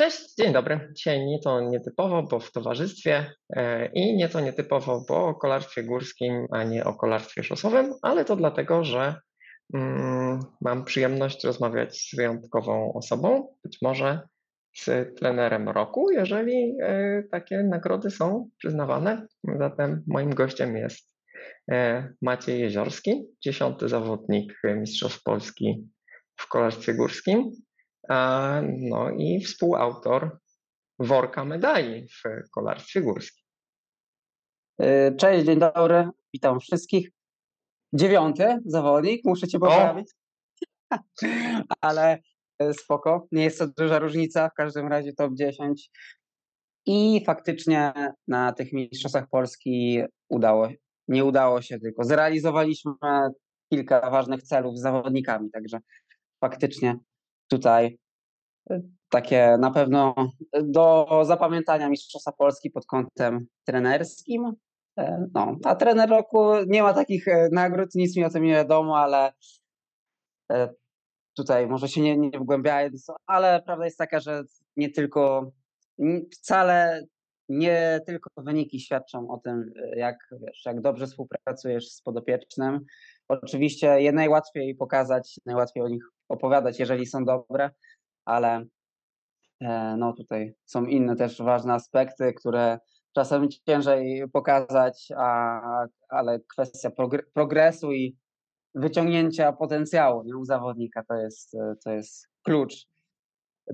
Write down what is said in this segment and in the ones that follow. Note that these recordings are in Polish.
Cześć, dzień dobry. Dzisiaj nieco nietypowo, bo w towarzystwie e, i nieco nietypowo, bo o kolarstwie górskim, a nie o kolarstwie szosowym, ale to dlatego, że mm, mam przyjemność rozmawiać z wyjątkową osobą, być może z trenerem roku, jeżeli e, takie nagrody są przyznawane. Zatem moim gościem jest e, Maciej Jeziorski, dziesiąty zawodnik Mistrzostw Polski w kolarstwie górskim, no i współautor worka medali w kolarstwie górskim. E, cześć, dzień dobry, witam wszystkich. Dziewiąty zawodnik, muszę cię poprawić. Ale e, spoko, nie jest to duża różnica, w każdym razie top 10. I faktycznie na tych mistrzostwach Polski udało, nie udało się, tylko zrealizowaliśmy kilka ważnych celów z zawodnikami, także faktycznie tutaj e, takie na pewno do zapamiętania Mistrzostwa Polski pod kątem trenerskim. E, no, a trener roku nie ma takich e, nagród, nic mi o tym nie wiadomo, ale tutaj może się nie, nie wgłębiając, ale prawda jest taka, że nie tylko, wcale nie tylko wyniki świadczą o tym, jak, wiesz, jak dobrze współpracujesz z podopiecznym. Oczywiście je najłatwiej pokazać, najłatwiej o nich opowiadać, jeżeli są dobre, ale e, no tutaj są inne też ważne aspekty, które czasem ciężej pokazać, a, ale kwestia progresu i wyciągnięcia potencjału nie, u zawodnika to jest, to jest klucz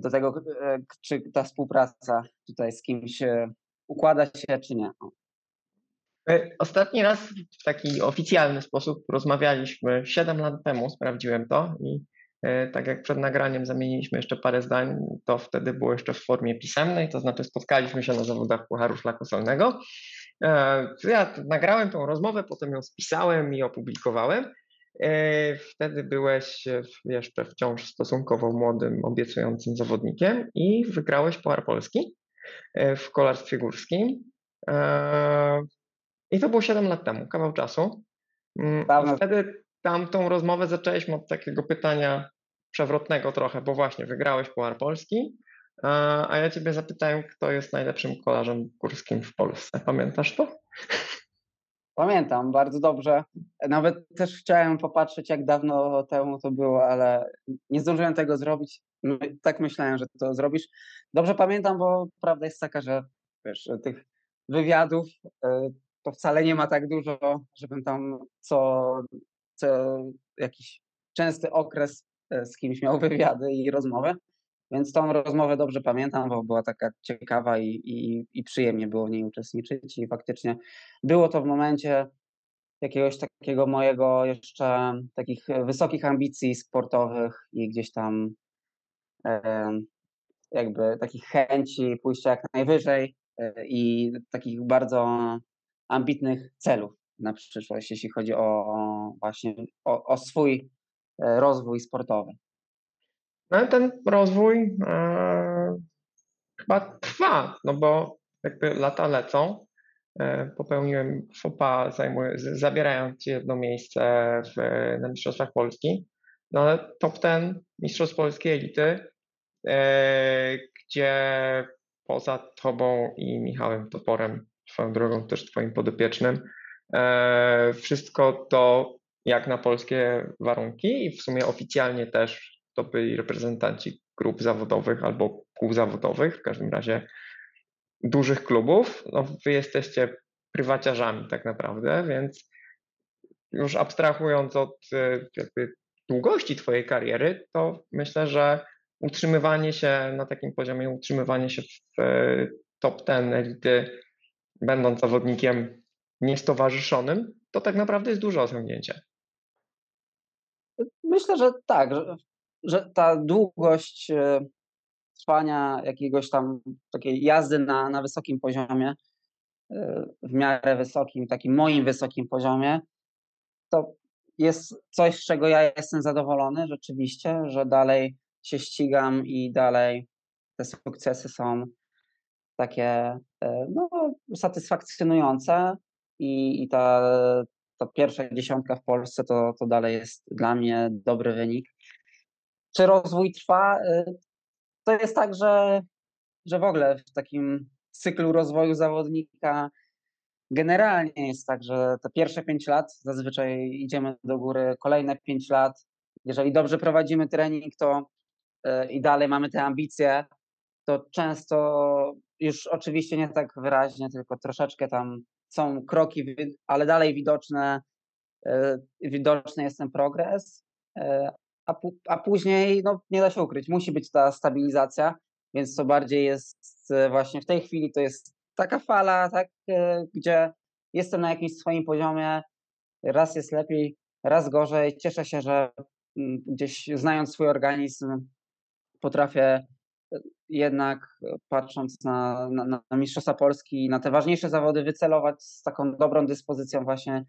do tego, e, czy ta współpraca tutaj z kimś e, układa się, czy nie. Ostatni raz w taki oficjalny sposób rozmawialiśmy 7 lat temu, sprawdziłem to i E, tak jak przed nagraniem zamieniliśmy jeszcze parę zdań, to wtedy było jeszcze w formie pisemnej, to znaczy spotkaliśmy się na zawodach Pucharu Szlaku Solnego. E, ja nagrałem tą rozmowę, potem ją spisałem i opublikowałem. E, wtedy byłeś jeszcze wciąż stosunkowo młodym, obiecującym zawodnikiem i wygrałeś Puchar Polski w kolarstwie górskim. I to było 7 lat temu, kawał czasu. Mm, wtedy tamtą rozmowę zaczęliśmy od takiego pytania przewrotnego trochę, bo właśnie wygrałeś Puchar Polski, a ja ciebie zapytałem, kto jest najlepszym kolarzem górskim w Polsce. Pamiętasz to? Pamiętam bardzo dobrze. Nawet też chciałem popatrzeć, jak dawno temu to było, ale nie zdążyłem tego zrobić. No tak myślałem, że to zrobisz. Dobrze pamiętam, bo prawda jest taka, że wiesz, tych wywiadów e, to wcale nie ma tak dużo, żebym tam co co jakiś częsty okres e, z kimś miał wywiady i rozmowę. Więc tą rozmowę dobrze pamiętam, bo była taka ciekawa i, i, i przyjemnie było w niej uczestniczyć. I faktycznie było to w momencie jakiegoś takiego mojego jeszcze takich wysokich ambicji sportowych i gdzieś tam e, jakby takich chęci pójścia jak najwyżej e, i takich bardzo ambitnych celów na przyszłość, jeśli chodzi o właśnie o, o swój e, rozwój sportowy? No ten rozwój e, chyba trwa, no bo jakby lata lecą. E, popełniłem fopa, zabierając jedno miejsce w, na Mistrzostwach Polski. No ale top ten Mistrzostw Polskiej Elity, e, gdzie poza tobą i Michałem Toporem, swoją drogą też twoim podopiecznym, E, wszystko to jak na polskie warunki i w sumie oficjalnie też to byli reprezentanci grup zawodowych albo kół zawodowych, w każdym razie dużych klubów. No, wy jesteście prywaciarzami tak naprawdę, więc już abstrahując od e, jakby długości twojej kariery, to myślę, że utrzymywanie się na takim poziomie, utrzymywanie się w e, top ten elity, będąc zawodnikiem niestowarzyszonym, to tak naprawdę jest duże osiągnięcie. Myślę, że tak, że, że ta długość e, trwania jakiegoś tam takiej jazdy na, na wysokim poziomie, e, w miarę wysokim, takim moim wysokim poziomie, to jest coś, z czego ja jestem zadowolony rzeczywiście, że dalej się ścigam i dalej te sukcesy są takie e, no, satysfakcjonujące i, i ta, ta pierwsza dziesiątka w Polsce to, to dalej jest dla mnie dobry wynik. Czy rozwój trwa? Y, to jest tak, że że w ogóle w takim cyklu rozwoju zawodnika generalnie jest tak, że te pierwsze 5 lat zazwyczaj idziemy do góry, kolejne 5 lat. Jeżeli dobrze prowadzimy trening, to e, i dalej mamy te ambicje, to często już oczywiście nie tak wyraźnie, tylko troszeczkę tam są kroki, ale dalej widoczne, e, widoczny jest ten progres, e, a, a później no, nie da się ukryć, musi być ta stabilizacja, więc to bardziej jest właśnie w tej chwili to jest taka fala, tak, e, gdzie jestem na jakimś swoim poziomie, raz jest lepiej, raz gorzej. Cieszę się, że mm, gdzieś znając swój organizm, potrafię e, jednak e, patrząc na, na, na Mistrzostwa Polski i na te ważniejsze zawody wycelować z taką dobrą dyspozycją właśnie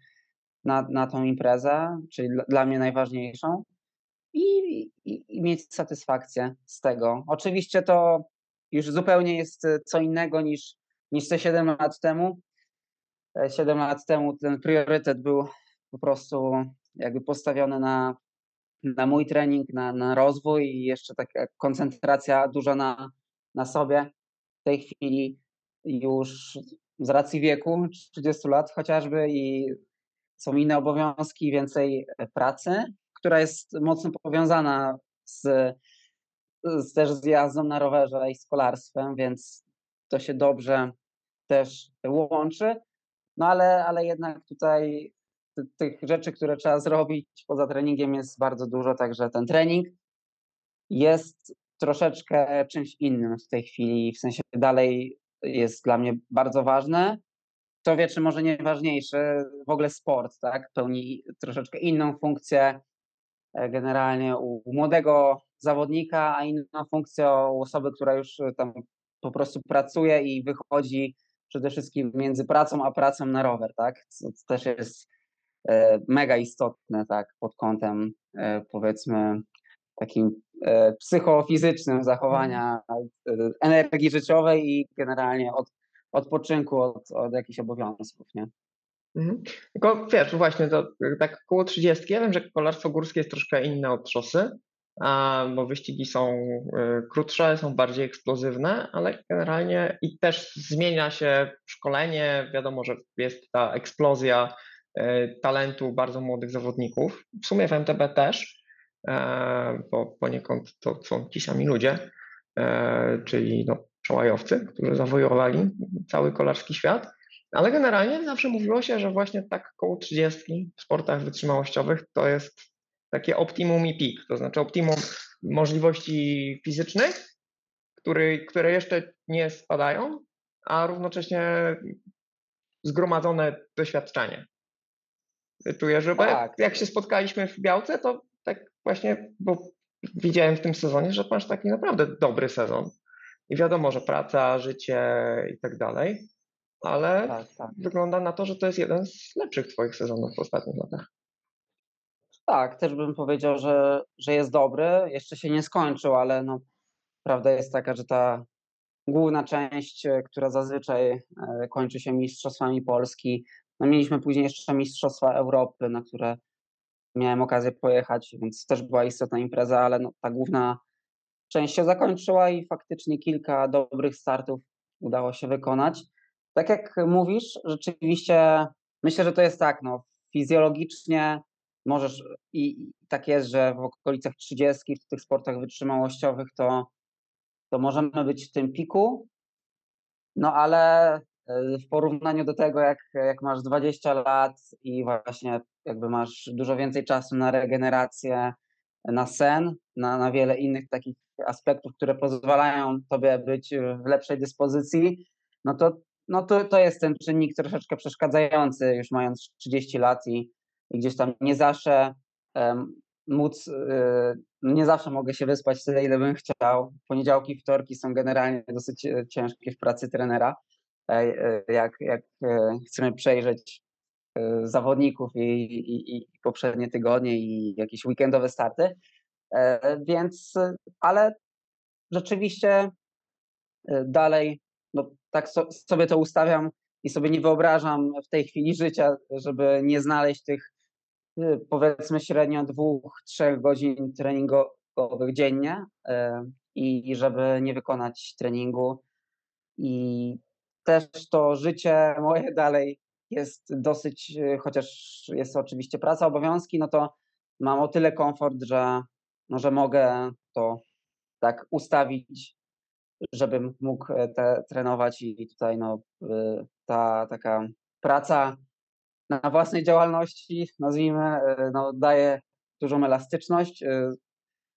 na, na tą imprezę, czyli dla, mnie najważniejszą i, i, i, mieć satysfakcję z tego. Oczywiście to już zupełnie jest co innego niż niż te 7 lat temu. 7 lat temu ten priorytet był po prostu jakby postawiony na, na mój trening, na, na rozwój i jeszcze taka koncentracja duża na, na sobie. W tej chwili już z racji wieku, 30 lat chociażby i są inne obowiązki, więcej pracy, która jest mocno powiązana z, z też z jazdą na rowerze i z kolarstwem, więc to się dobrze też łączy. No ale, ale jednak tutaj tych rzeczy, które trzeba zrobić poza treningiem jest bardzo dużo, także ten trening jest troszeczkę czymś innym w tej chwili, w sensie dalej jest dla mnie bardzo ważne. To wie, czy może nie ważniejszy, w ogóle sport, tak, pełni troszeczkę inną funkcję e, generalnie u młodego zawodnika, a inną funkcję u osoby, która już tam po prostu pracuje i wychodzi przede wszystkim między pracą a pracą na rower, tak? Co też jest mega istotne, tak, pod kątem e, powiedzmy takim e, psychofizycznym zachowania energii życiowej i generalnie od odpoczynku, od, od jakichś obowiązków, nie? Mhm. Tylko wiesz, właśnie to tak około 30. Ja wiem, że kolarstwo górskie jest troszkę inne od szosy, bo wyścigi są krótsze, są bardziej eksplozywne, ale generalnie i też zmienia się szkolenie. Wiadomo, że jest ta eksplozja talentu bardzo młodych zawodników. W sumie w MTB też, e, bo poniekąd to są ci sami ludzie, e, czyli no, przełajowcy, którzy zawojowali cały kolarski świat. Ale generalnie zawsze mówiło się, że właśnie tak koło 30 w sportach wytrzymałościowych to jest takie optimum i peak, to znaczy optimum możliwości fizycznych, który, które jeszcze nie spadają, a równocześnie zgromadzone doświadczenie. Czuję, że tak. jak się spotkaliśmy w Białce, to tak właśnie, bo widziałem w tym sezonie, że masz taki naprawdę dobry sezon. I wiadomo, że praca, życie i tak dalej, ale tak, tak. wygląda na to, że to jest jeden z lepszych Twoich sezonów w ostatnich latach. Tak, też bym powiedział, że, że jest dobry. Jeszcze się nie skończył, ale no, prawda jest taka, że ta główna część, która zazwyczaj e, kończy się Mistrzostwami Polski, no mieliśmy później jeszcze Mistrzostwa Europy, na które miałem okazję pojechać, więc też była istotna impreza, ale no, ta główna część się zakończyła i faktycznie kilka dobrych startów udało się wykonać. Tak jak mówisz, rzeczywiście myślę, że to jest tak, no, fizjologicznie możesz i tak jest, że w okolicach 30 w tych sportach wytrzymałościowych to, to możemy być w tym piku, no ale w porównaniu do tego, jak, jak masz 20 lat i właśnie jakby masz dużo więcej czasu na regenerację, na sen, na, na wiele innych takich aspektów, które pozwalają tobie być w lepszej dyspozycji, no to, no to, to jest ten czynnik troszeczkę przeszkadzający, już mając 30 lat i, i gdzieś tam nie zawsze um, móc, y, nie zawsze mogę się wyspać tyle, ile bym chciał. Poniedziałki, wtorki są generalnie dosyć e, ciężkie w pracy trenera, jak, jak chcemy przejrzeć zawodników i, i, i poprzednie tygodnie i jakieś weekendowe starty. Więc, ale rzeczywiście dalej, no, tak so, sobie to ustawiam i sobie nie wyobrażam w tej chwili życia, żeby nie znaleźć tych powiedzmy średnio dwóch, trzech godzin treningowych dziennie i żeby nie wykonać treningu. i też to życie moje dalej jest dosyć, y, chociaż jest oczywiście praca, obowiązki, no to mam o tyle komfort, że, no, że mogę to tak ustawić, żebym mógł e, te, trenować i tutaj no, y, ta taka praca na własnej działalności, nazwijmy, e, no, daje dużą elastyczność. E,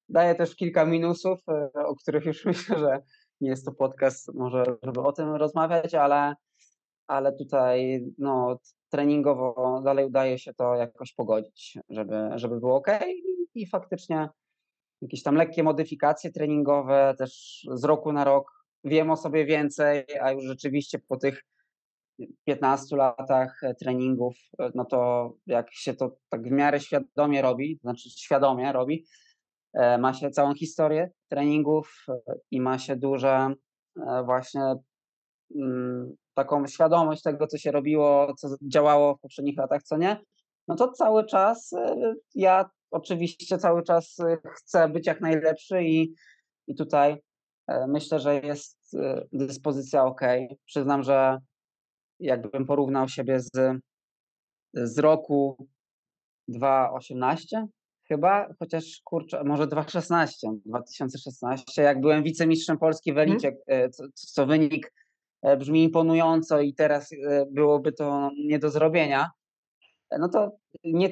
daje też kilka minusów, o których już myślę, że nie jest to podcast może, żeby o tym rozmawiać, ale, ale tutaj no, treningowo dalej udaje się to jakoś pogodzić, żeby, żeby było ok i, faktycznie jakieś tam lekkie modyfikacje treningowe też z roku na rok. Wiem o sobie więcej, a już rzeczywiście po tych 15 latach treningów, no to jak się to tak w miarę świadomie robi, znaczy świadomie robi, ma się całą historię treningów e, i ma się duże e, właśnie mm, taką świadomość tego, co się robiło, co działało w poprzednich latach, co nie, no to cały czas ja oczywiście cały czas chcę być jak najlepszy i, i tutaj myślę, że jest dyspozycja ok. Przyznam, że jakbym porównał siebie z, z roku 2018 chyba, chociaż kurczę, może 2016, 2016, jak byłem wicemistrzem Polski w mhm. Elicie, hmm. co, co wynik e, brzmi imponująco i teraz e, byłoby to nie do zrobienia, no to nie,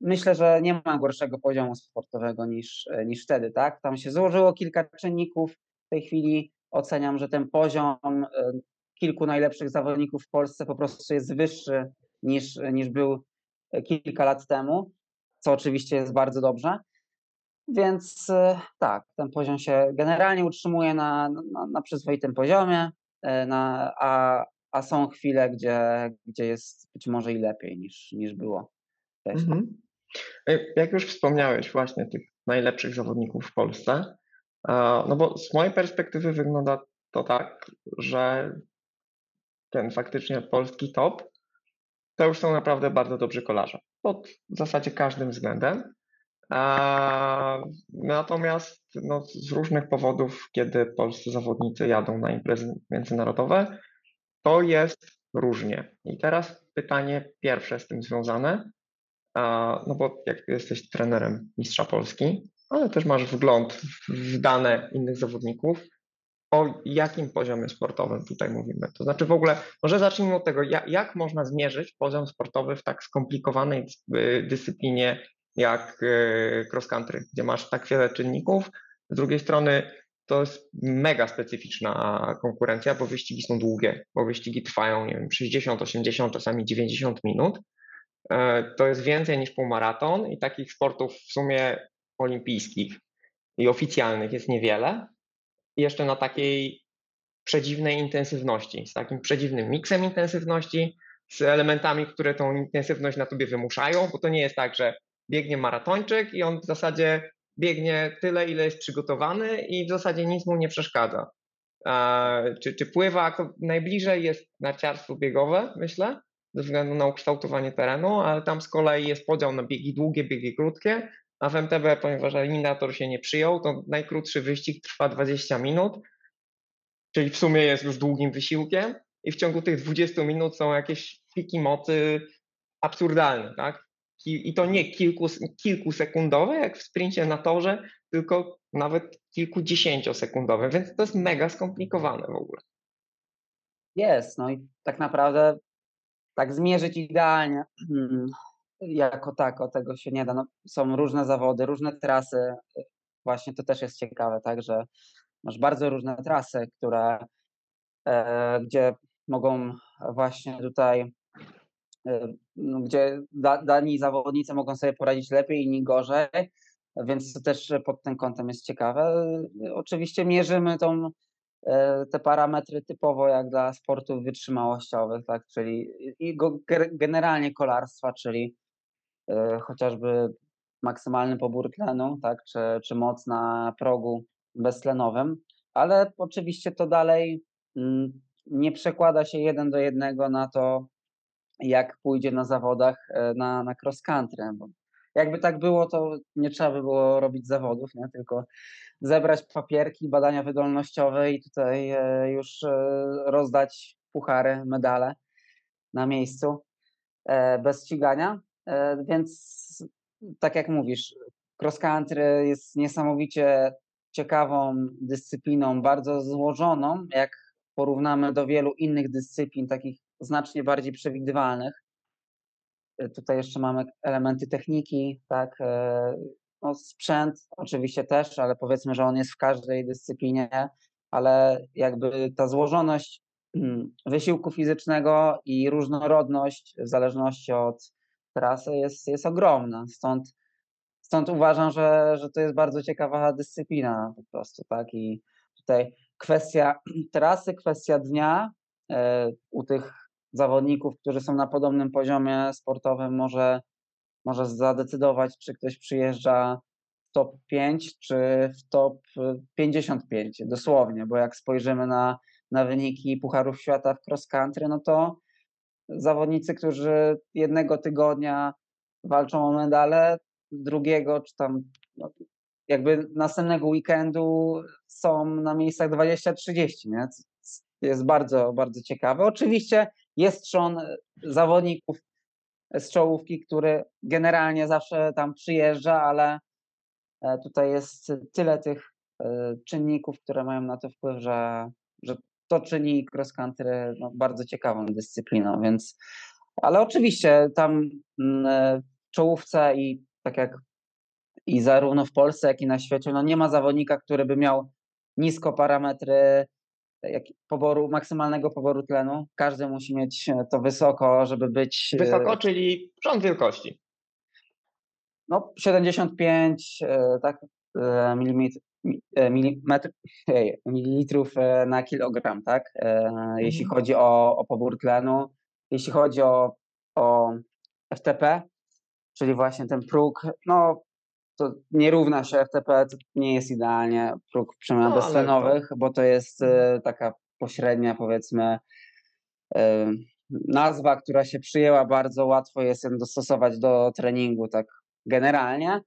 myślę, że nie ma gorszego poziomu sportowego niż, niż wtedy, tak? Tam się złożyło kilka czynników. W tej chwili oceniam, że ten poziom kilku najlepszych zawodników w Polsce po prostu jest wyższy niż, niż był kilka lat temu, co oczywiście jest bardzo dobrze. Więc e, tak, ten poziom się generalnie utrzymuje na, na, na przyzwoitym poziomie, e, na, a, a są chwile, gdzie, gdzie jest być może i lepiej niż, niż było. Mhm. E, jak już wspomniałeś właśnie tych najlepszych zawodników w Polsce, no bo z mojej perspektywy wygląda to tak, że ten faktycznie polski top, to już są naprawdę bardzo dobrzy kolarze. Pod w zasadzie każdym względem. Natomiast no, z różnych powodów, kiedy polscy zawodnicy jadą na imprezy międzynarodowe, to jest różnie. I teraz pytanie pierwsze z tym związane, no bo jak jesteś trenerem mistrza Polski, ale też masz wgląd w dane innych zawodników, o jakim poziomie sportowym tutaj mówimy? To znaczy w ogóle, może zacznijmy od tego, jak, jak można zmierzyć poziom sportowy w tak skomplikowanej dyscyplinie jak e, cross country, gdzie masz tak wiele czynników. Z drugiej strony to jest mega specyficzna konkurencja, bo wyścigi są długie, bo wyścigi trwają, nie wiem, 60, 80, czasami 90 minut. E, to jest więcej niż półmaraton i takich sportów w sumie olimpijskich i oficjalnych jest niewiele jeszcze na takiej przedziwnej intensywności, z takim przedziwnym miksem intensywności, z elementami, które tą intensywność na tobie wymuszają, bo to nie jest tak, że biegnie maratończyk i on w zasadzie biegnie tyle, ile jest przygotowany i w zasadzie nic mu nie przeszkadza. Czy, czy pływa, najbliżej jest narciarstwo biegowe, myślę, ze względu na ukształtowanie terenu, ale tam z kolei jest podział na biegi długie, biegi krótkie a w MTB, ponieważ eliminator się nie przyjął, to najkrótszy wyścig trwa 20 minut, czyli w sumie jest już długim wysiłkiem i w ciągu tych 20 minut są jakieś piki mocy absurdalne, tak? I to nie kilku, kilkusekundowe, jak w sprincie na torze, tylko nawet kilkudziesięciosekundowe, więc to jest mega skomplikowane w ogóle. Jest, no i tak naprawdę tak zmierzyć idealnie hmm, jako tako tego się nie da. No, są różne zawody, różne trasy. Właśnie to też jest ciekawe, tak, że masz bardzo różne trasy, które, e, gdzie mogą właśnie tutaj, e, gdzie da, dani zawodnicy mogą sobie poradzić lepiej, inni gorzej, więc to też pod tym kątem jest ciekawe. Oczywiście mierzymy tą, e, te parametry typowo jak dla sportów wytrzymałościowych, tak, czyli i generalnie kolarstwa, czyli chociażby maksymalny pobór tlenu, tak, czy, czy moc na progu beztlenowym, ale oczywiście to dalej mm, nie przekłada się jeden do jednego na to, jak pójdzie na zawodach e, na, na cross country. Bo jakby tak było, to nie trzeba by było robić zawodów, nie? tylko zebrać papierki, badania wydolnościowe i tutaj e, już e, rozdać puchary, medale na miejscu e, bez ścigania. Więc tak jak mówisz, cross country jest niesamowicie ciekawą dyscypliną, bardzo złożoną, jak porównamy do wielu innych dyscyplin, takich znacznie bardziej przewidywalnych. Tutaj jeszcze mamy elementy techniki, tak, no, sprzęt oczywiście też, ale powiedzmy, że on jest w każdej dyscyplinie, ale jakby ta złożoność mm, wysiłku fizycznego i różnorodność w zależności od trasy jest, jest ogromna. Stąd, stąd uważam, że, że to jest bardzo ciekawa dyscyplina po prostu, tak? I tutaj kwestia trasy, kwestia dnia e, u tych zawodników, którzy są na podobnym poziomie sportowym, może może zadecydować, czy ktoś przyjeżdża w top 5, czy w top 55, dosłownie, bo jak spojrzymy na, na wyniki Pucharów Świata w cross country, no to zawodnicy, którzy jednego tygodnia walczą o medale, drugiego, czy tam no, jakby następnego weekendu są na miejscach 20-30, nie? Jest bardzo, bardzo ciekawe. Oczywiście jest trzon zawodników z czołówki, który generalnie zawsze tam przyjeżdża, ale e, tutaj jest tyle tych e, czynników, które mają na to wpływ, że to czyni cross country no, bardzo ciekawą dyscypliną, więc ale oczywiście tam mm, e, w czołówce i tak jak i zarówno w Polsce, jak i na świecie, no nie ma zawodnika, który by miał nisko parametry jak poboru, maksymalnego poboru tlenu. Każdy musi mieć e, to wysoko, żeby być. E, wysoko, czyli rząd wielkości. No, 75 e, tak, milimetr, milimetr, mililitrów na kilogram, tak? Jeśli mhm. chodzi o, o pobór tlenu. Jeśli chodzi o, o FTP, czyli właśnie ten próg, no to nie równa się FTP, to nie jest idealnie próg przemian no, beztlenowych, to... bo to jest e, taka pośrednia, powiedzmy, e, nazwa, która się przyjęła bardzo łatwo jest ją dostosować do treningu, tak generalnie.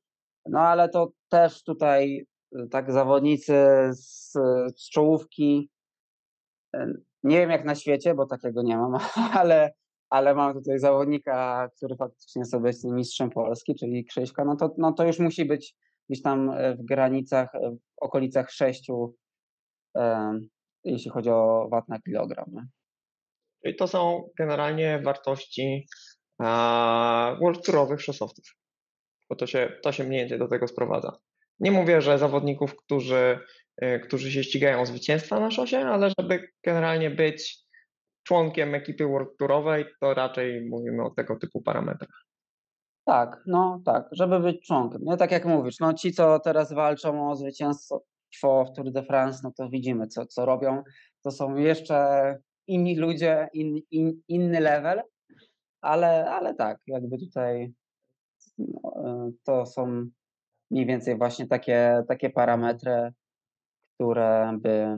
No ale to też tutaj e, tak zawodnicy z, z czołówki, nie wiem jak na świecie, bo takiego nie mam, ale ale mam tutaj zawodnika, który faktycznie jest obecnie mistrzem Polski, czyli Krzyśka, no to, no to już musi być gdzieś tam e, w granicach, e, w okolicach 6, e, jeśli chodzi o wat na kilogram. Czyli to są generalnie wartości a, World szosowców, bo to się, to się mniej więcej do tego sprowadza. Nie mówię, że zawodników, którzy, którzy się ścigają o zwycięstwa na szosie, ale żeby generalnie być członkiem ekipy World Tourowej, to raczej mówimy o tego typu parametrach. Tak, no tak, żeby być członkiem. Nie tak jak mówisz, no ci, co teraz walczą o zwycięstwo w Tour de France, no to widzimy, co, co robią. To są jeszcze inni ludzie, in, in, inny level, ale, ale tak, jakby tutaj no, e, to są mniej więcej właśnie takie, takie parametry, które by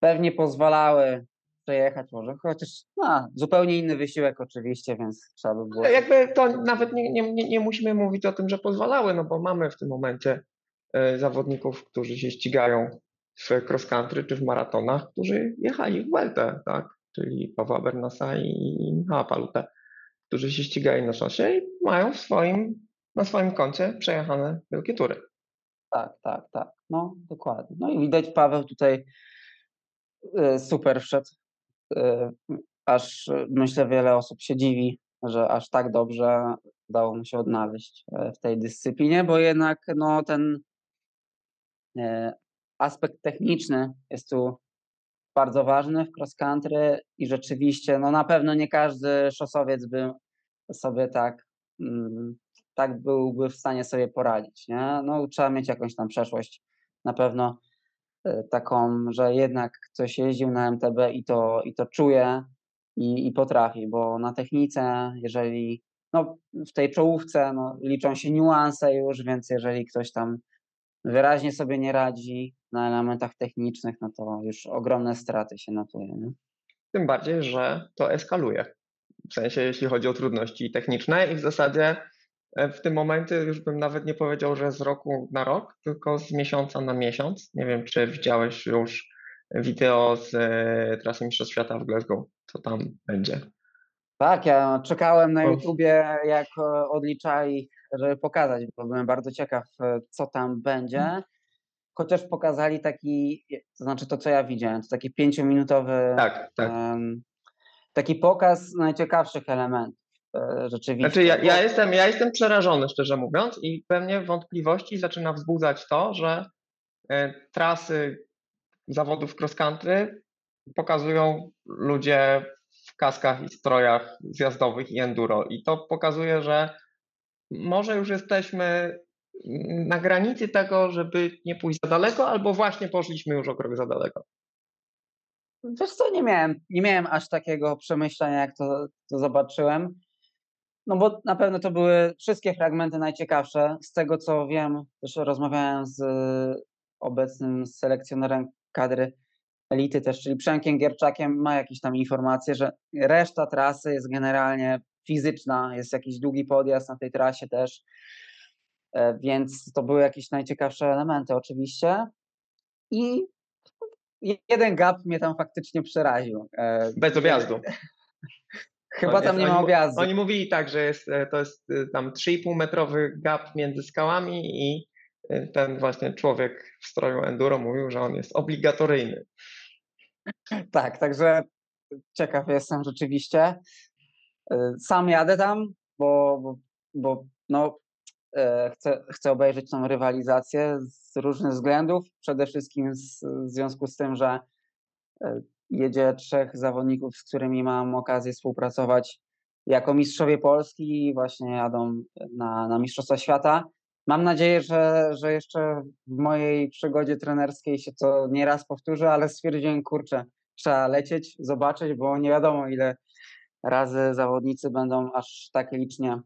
pewnie pozwalały przejechać może, chociaż no, zupełnie inny wysiłek oczywiście, więc trzeba by było... Jakby to nawet nie, nie, nie musimy mówić o tym, że pozwalały, no bo mamy w tym momencie y, zawodników, którzy się ścigają w cross country czy w maratonach, którzy jechali w Weltę, tak? czyli Pawła Bernasa i Michała Palutę, którzy się ścigają na szosie i mają w swoim, na swoim koncie przejechane wielkie tury. Tak, tak, tak. No, dokładnie. No i widać Paweł tutaj y, super wszedł Y, aż y, myślę wiele osób się dziwi, że aż tak dobrze udało mu się odnaleźć w tej dyscyplinie, bo jednak no, ten aspekt techniczny jest tu bardzo ważny w cross country i rzeczywiście no na pewno nie każdy szosowiec by sobie tak mm, tak byłby w stanie sobie poradzić, nie? No trzeba mieć jakąś tam przeszłość na pewno E, taką, że jednak ktoś jeździł na MTB i to, i to czuje i, i potrafi, bo na technice, jeżeli no, w tej czołówce no, liczą się niuanse już, więc jeżeli ktoś tam wyraźnie sobie nie radzi na elementach technicznych, no to już ogromne straty się notuje. Nie? Tym bardziej, że to eskaluje. W sensie, jeśli chodzi o trudności techniczne i w zasadzie w tym momencie już bym nawet nie powiedział, że z roku na rok, tylko z miesiąca na miesiąc. Nie wiem, czy widziałeś już wideo z e, trasy Mistrzostw Świata w Glasgow, co tam będzie. Tak, ja czekałem na. YouTubie, jak e, odliczali, żeby pokazać, bo byłem bardzo ciekaw, e, co tam będzie. Chociaż pokazali taki, to znaczy to, co ja widziałem, to taki pięciominutowy Tak, tak. em, taki pokaz najciekawszych elementów e, rzeczywiście. Znaczy ja, ja, jestem, ja jestem przerażony, szczerze mówiąc, i pewnie wątpliwości zaczyna wzbudzać to, że e, trasy zawodów cross country pokazują ludzie w kaskach i strojach zjazdowych i enduro. I to pokazuje, że może już jesteśmy na granicy tego, żeby nie pójść za daleko, albo właśnie poszliśmy już o krok za daleko. Wiesz co, nie miałem, nie miałem aż takiego przemyślenia, jak to, to zobaczyłem. No bo na pewno to były wszystkie fragmenty najciekawsze. Z tego co wiem, też rozmawiałem z obecnym selekcjonerem kadry elity też, czyli Przemkiem Gierczakiem, ma jakieś tam informacje, że reszta trasy jest generalnie fizyczna, jest jakiś długi podjazd na tej trasie też, E, więc to były jakieś najciekawsze elementy oczywiście. I jeden gap mnie tam faktycznie przeraził. E, Bez objazdu. Chyba tam jest- nie ma objazdu. Oni mówili tak, że jest, e, to jest e, tam 3,5 metrowy gap między skałami i e, ten właśnie człowiek w stroju enduro mówił, że on jest obligatoryjny. Tak, także ciekaw jestem rzeczywiście. Sam jadę tam, bo, bo, bo no, chcę, chcę obejrzeć tą rywalizację z różnych względów. Przede wszystkim z, w związku z tym, że jedzie trzech zawodników, z którymi mam okazję współpracować jako mistrzowie Polski i właśnie jadą na, na Mistrzostwa Świata. Mam nadzieję, że, że jeszcze w mojej przygodzie trenerskiej się to nieraz powtórzy, ale stwierdziłem, kurczę, trzeba lecieć, zobaczyć, bo nie wiadomo ile razy zawodnicy będą aż tak licznie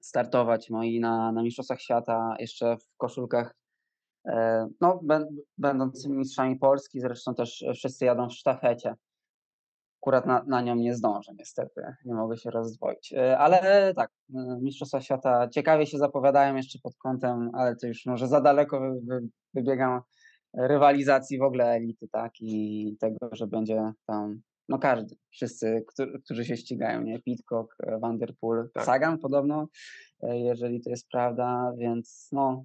startować moi na, na Mistrzostwach Świata jeszcze w koszulkach no, bę- będąc mistrzami Polski, zresztą też wszyscy jadą w sztafecie. Akurat na, na nią nie zdążę niestety, nie mogę się rozdwoić. E, Ale tak, e, Mistrzostwa Świata ciekawie się zapowiadają jeszcze pod kątem, ale to już może za daleko wy, wy, wybiegam rywalizacji w ogóle elity, tak, i tego, że będzie tam, no każdy, wszyscy, którzy, którzy się ścigają, nie, Pitcock, e, Van Der Poel, Tak. Sagan podobno, e, jeżeli to jest prawda, więc no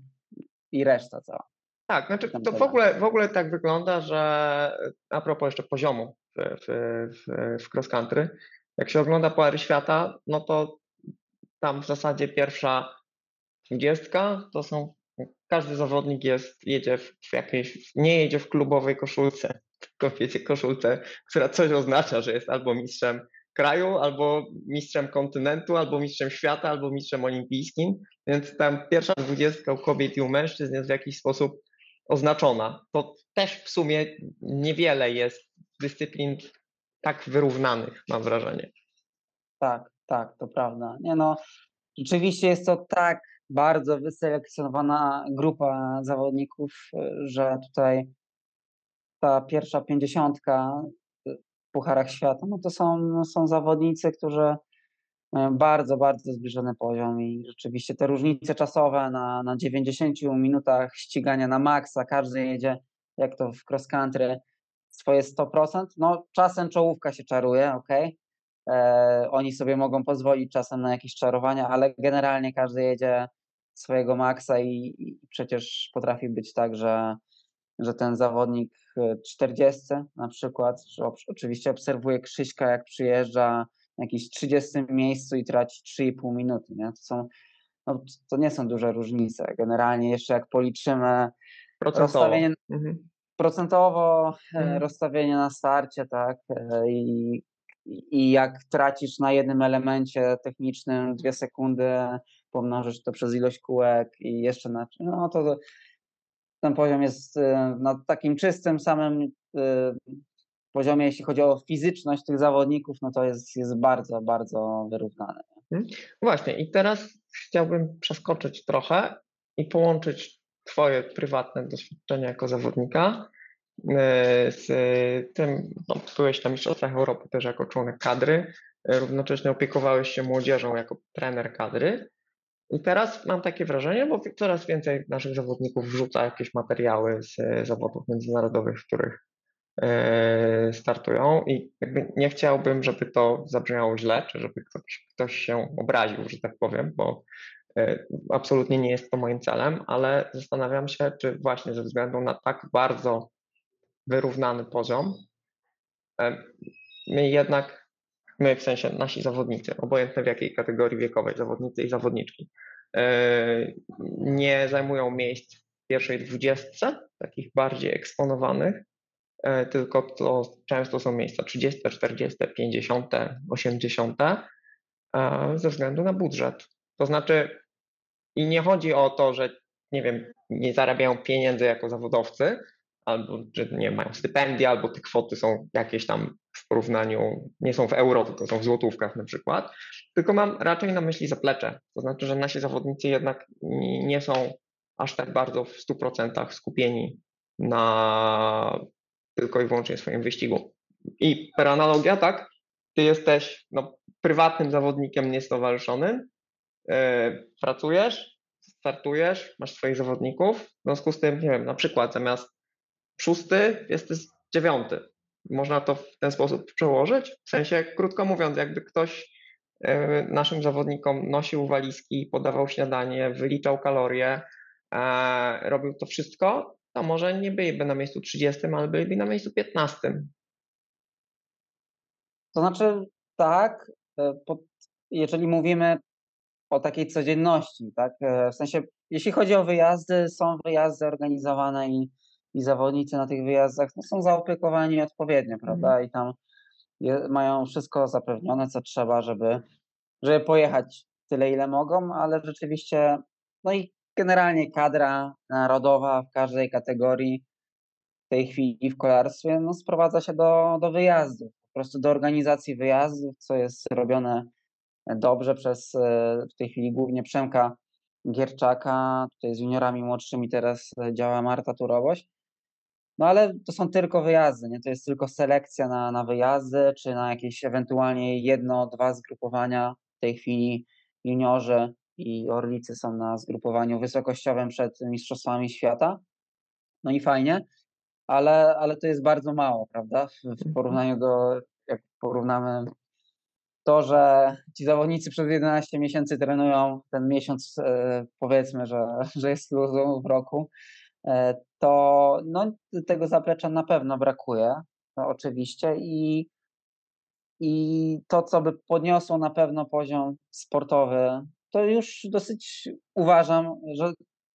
i reszta cała. Tak, znaczy to w ogóle, w ogóle tak wygląda, że a propos jeszcze poziomu w, w, w, w cross country, jak się ogląda Puary Świata, no to tam w zasadzie pierwsza dwudziestka to są, każdy zawodnik jest, jedzie w, w jakiejś, nie jedzie w klubowej koszulce, tylko wiecie, koszulce, która coś oznacza, że jest albo mistrzem kraju, albo mistrzem kontynentu, albo mistrzem świata, albo mistrzem olimpijskim, więc tam pierwsza dwudziestka u kobiet i u mężczyzn jest w jakiś sposób oznaczona. To też w sumie niewiele jest dyscyplin tak wyrównanych, mam wrażenie. Tak, tak, to prawda. Nie no, rzeczywiście jest to tak bardzo wyselekcjonowana grupa zawodników, że tutaj ta pierwsza pięćdziesiątka Pucharach Świata, no to są, no są zawodnicy, którzy mają bardzo, bardzo zbliżony poziom i rzeczywiście te różnice czasowe na, na 90 minutach ścigania na maksa, każdy jedzie, jak to w cross country, swoje 100%. No czasem czołówka się czaruje, ok. E, oni sobie mogą pozwolić czasem na jakieś czarowania, ale generalnie każdy jedzie swojego maksa i, i przecież potrafi być tak, że, że ten zawodnik e, 40 na przykład, oczywiście obserwuje Krzyśka, jak przyjeżdża na jakimś 30 miejscu i traci 3,5 minuty. Nie? To, są, no, to nie są duże różnice. Generalnie jeszcze jak policzymy Procentowo. rozstawienie Mhm. procentowo e, Mhm. rozstawienie na starcie, tak, e, i, i jak tracisz na jednym elemencie technicznym dwie sekundy, pomnożysz to przez ilość kółek i jeszcze na, no to ten poziom jest e, na takim czystym samym e, poziomie, jeśli chodzi o fizyczność tych zawodników, no to jest, jest bardzo, bardzo wyrównany. Właśnie, i teraz chciałbym przeskoczyć trochę i połączyć Twoje prywatne doświadczenia jako zawodnika e, z tym, no, byłeś na Mistrzostwach Europy też jako członek kadry, równocześnie opiekowałeś się młodzieżą jako trener kadry. I teraz mam takie wrażenie, bo coraz więcej naszych zawodników wrzuca jakieś materiały z zawodów międzynarodowych, w których e, startują. I nie chciałbym, żeby to zabrzmiało źle, czy żeby ktoś, ktoś się obraził, że tak powiem, bo e, absolutnie nie jest to moim celem, ale zastanawiam się, czy właśnie ze względu na tak bardzo wyrównany poziom, e, my jednak, my w sensie nasi zawodnicy, obojętne w jakiej kategorii wiekowej, zawodnicy i zawodniczki, e, nie zajmują miejsc w pierwszej dwudziestce, takich bardziej eksponowanych, e, tylko to często są miejsca 30, 40, 50, 80 ze względu na budżet. To znaczy, i nie chodzi o to, że nie wiem, nie zarabiają pieniędzy jako zawodowcy, albo że nie mają stypendia, albo te kwoty są jakieś tam w porównaniu, nie są w euro, tylko są w złotówkach na przykład, tylko mam raczej na myśli zaplecze. To znaczy, że nasi zawodnicy jednak nie są aż tak bardzo w 100% skupieni na tylko i wyłącznie swoim wyścigu. I per analogia, tak, ty jesteś no, prywatnym zawodnikiem niestowarzyszonym, yy, pracujesz, startujesz, masz swoich zawodników, w związku z tym, nie wiem, na przykład zamiast szósty jesteś dziewiąty. Można to w ten sposób przełożyć? W sensie, krótko mówiąc, jakby ktoś e, naszym zawodnikom nosił walizki, podawał śniadanie, wyliczał kalorie, e, robił to wszystko, to może nie byliby na miejscu 30, ale byliby na miejscu 15. To znaczy, tak, e, jeżeli mówimy o takiej codzienności, tak, w sensie, jeśli chodzi o wyjazdy, są wyjazdy organizowane i i zawodnicy na tych wyjazdach no, są zaopiekowani odpowiednio, prawda? Mhm. I tam je, mają wszystko zapewnione, co trzeba, żeby, żeby pojechać tyle, ile mogą, ale rzeczywiście, no i generalnie kadra narodowa w każdej kategorii w tej chwili w kolarstwie no, sprowadza się do, do wyjazdów, po prostu do organizacji wyjazdów, co jest robione dobrze przez e, w tej chwili głównie Przemka Gierczaka, tutaj z juniorami młodszymi teraz działa Marta Turowość. No ale to są tylko wyjazdy, nie? To jest tylko selekcja na, na wyjazdy, czy na jakieś ewentualnie jedno, dwa zgrupowania. W tej chwili juniorzy i orlicy są na zgrupowaniu wysokościowym przed Mistrzostwami Świata. No i fajnie, ale, ale to jest bardzo mało, prawda? W, mhm. porównaniu do, jak porównamy to, że ci zawodnicy przez 11 miesięcy trenują, ten miesiąc e, powiedzmy, że, że jest luzą w roku, E, to no, tego zaplecza na pewno brakuje, no, oczywiście, i, i to, co by podniosło na pewno poziom sportowy, to już dosyć uważam, że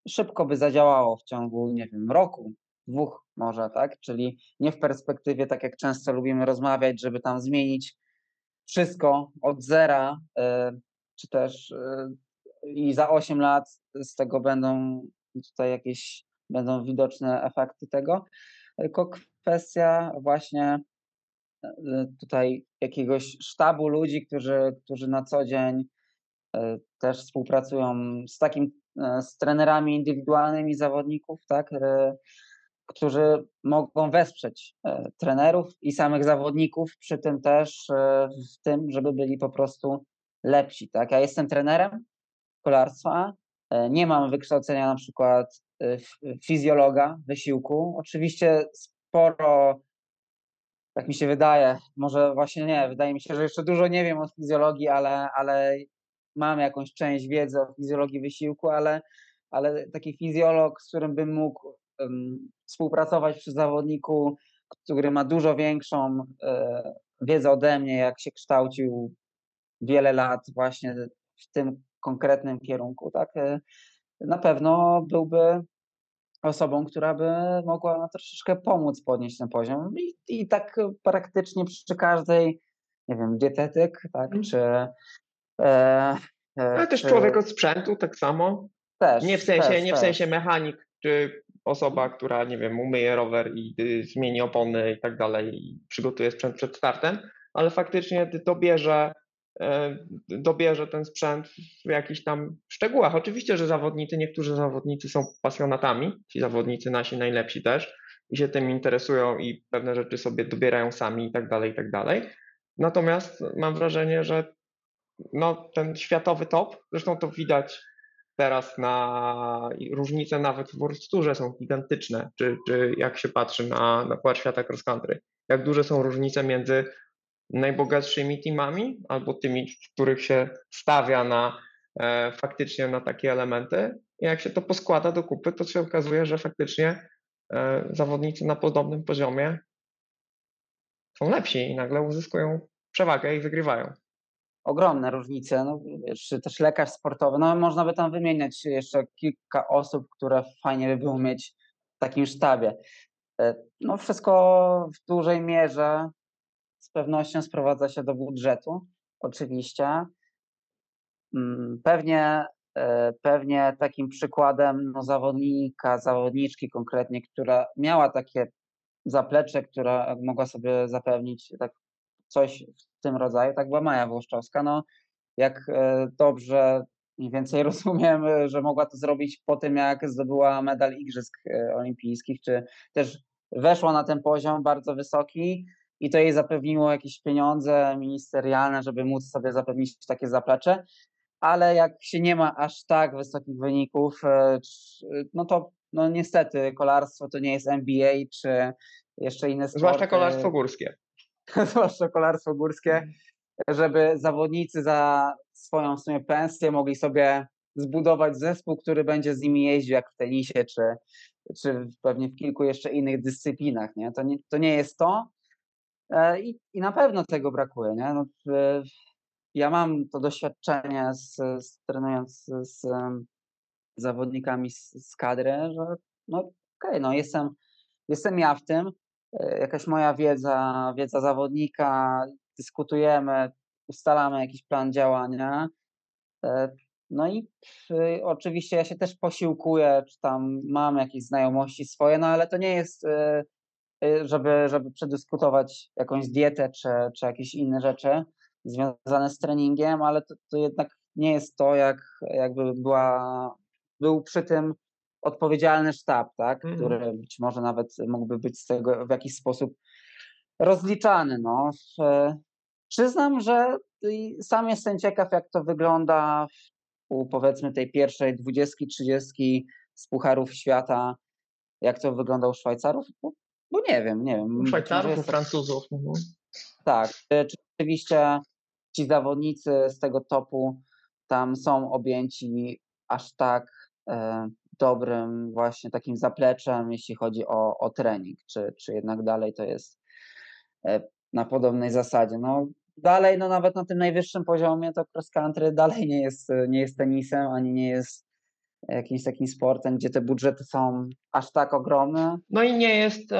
szybko by zadziałało w ciągu, nie wiem, roku, dwóch może, tak? Czyli nie w perspektywie, tak jak często lubimy rozmawiać, żeby tam zmienić wszystko od zera, e, czy też e, i za 8 lat z tego będą tutaj jakieś będą widoczne efekty tego, tylko kwestia właśnie e, tutaj jakiegoś sztabu ludzi, którzy, którzy na co dzień e, też współpracują z takim, e, z trenerami indywidualnymi zawodników, tak, którzy mogą wesprzeć trenerów i samych zawodników, przy tym też w tym, żeby byli po prostu lepsi. Tak? Ja jestem trenerem kolarstwa, nie mam wykształcenia na przykład fizjologa wysiłku. Oczywiście sporo, tak mi się wydaje, może właśnie nie, wydaje mi się, że jeszcze dużo nie wiem o fizjologii, ale, ale mam jakąś część wiedzy o fizjologii wysiłku, ale, ale taki fizjolog, z którym bym mógł um, współpracować przy zawodniku, który ma dużo większą e, wiedzę ode mnie, jak się kształcił wiele lat właśnie w tym konkretnym kierunku, tak? E, na pewno byłby osobą, która by mogła troszeczkę pomóc podnieść ten poziom. I, i tak praktycznie przy każdej, nie wiem, dietetyk, tak, mhm. czy. E, e, Ale też czy... człowiek od sprzętu, tak samo. Też, nie w sensie, też, nie w sensie mechanik, czy osoba, która, nie wiem, umyje rower i y, zmieni opony i tak dalej, i przygotuje sprzęt przed startem, ale faktycznie dobierze E, dobierze ten sprzęt w jakichś tam szczegółach. Oczywiście, że zawodnicy, niektórzy zawodnicy są pasjonatami, ci zawodnicy nasi najlepsi też i się tym interesują i pewne rzeczy sobie dobierają sami i tak dalej, i tak dalej. Natomiast mam wrażenie, że no, ten światowy top, zresztą to widać teraz na różnice nawet w World są gigantyczne, czy, czy jak się patrzy na, na Puchar Świata Cross Country, jak duże są różnice między najbogatszymi teamami albo tymi, których się stawia na e, faktycznie na takie elementy. I jak się to poskłada do kupy, to się okazuje, że faktycznie e, zawodnicy na podobnym poziomie są lepsi i nagle uzyskują przewagę i wygrywają. Ogromne różnice, no, czy też lekarz sportowy. No, można by tam wymieniać jeszcze kilka osób, które fajnie by było mieć w takim sztabie. E, no, wszystko w dużej mierze z pewnością sprowadza się do budżetu, oczywiście. Mm, pewnie, e, pewnie takim przykładem no, zawodnika, zawodniczki konkretnie, która miała takie zaplecze, która mogła sobie zapewnić tak coś w tym rodzaju, tak była Maja Włoszczowska. No, jak e, dobrze mniej więcej rozumiem, że mogła to zrobić po tym, jak zdobyła medal Igrzysk e, Olimpijskich, czy też weszła na ten poziom bardzo wysoki i to jej zapewniło jakieś pieniądze ministerialne, żeby móc sobie zapewnić takie zaplecze. Ale jak się nie ma aż tak wysokich wyników, e, no to no niestety kolarstwo to nie jest NBA czy jeszcze inne sporty. Zwłaszcza kolarstwo górskie. Zwłaszcza kolarstwo górskie, mhm. żeby zawodnicy za swoją w sumie pensję mogli sobie zbudować zespół, który będzie z nimi jeździł jak w tenisie, czy, czy pewnie w kilku jeszcze innych dyscyplinach. Nie? To, nie, to nie jest to. E, I, I na pewno tego brakuje. Nie? No, ja mam to doświadczenie z, z trenując z, z zawodnikami z, z kadry, że no okej, okay, no jestem, jestem ja w tym, e, jakaś moja wiedza, wiedza zawodnika, dyskutujemy, ustalamy jakiś plan działania. E, no i oczywiście ja się też posiłkuję, czy tam mam jakieś znajomości swoje, no ale to nie jest, żeby, żeby przedyskutować jakąś dietę czy, czy jakieś inne rzeczy związane z treningiem, ale to, to jednak nie jest to, jak, jakby była był przy tym odpowiedzialny sztab, tak, mm. który być może nawet mógłby być z tego w jakiś sposób rozliczany. No. Przyznam, że sam jestem ciekaw, jak to wygląda u powiedzmy tej pierwszej dwudziestki, trzydziestki z Pucharów Świata, jak to wygląda u Szwajcarów, bo, nie wiem, nie wiem. Szwajcarów, u Francuzów. Mhm. Tak, czy rzeczywiście ci zawodnicy z tego topu tam są objęci aż tak E, dobrym właśnie takim zapleczem, jeśli chodzi o, o trening, czy, czy jednak dalej to jest e, na podobnej zasadzie. No, dalej, no nawet na tym najwyższym poziomie, to cross country dalej nie jest, nie jest tenisem, ani nie jest jakimś takim sportem, gdzie te budżety są aż tak ogromne. No i nie jest,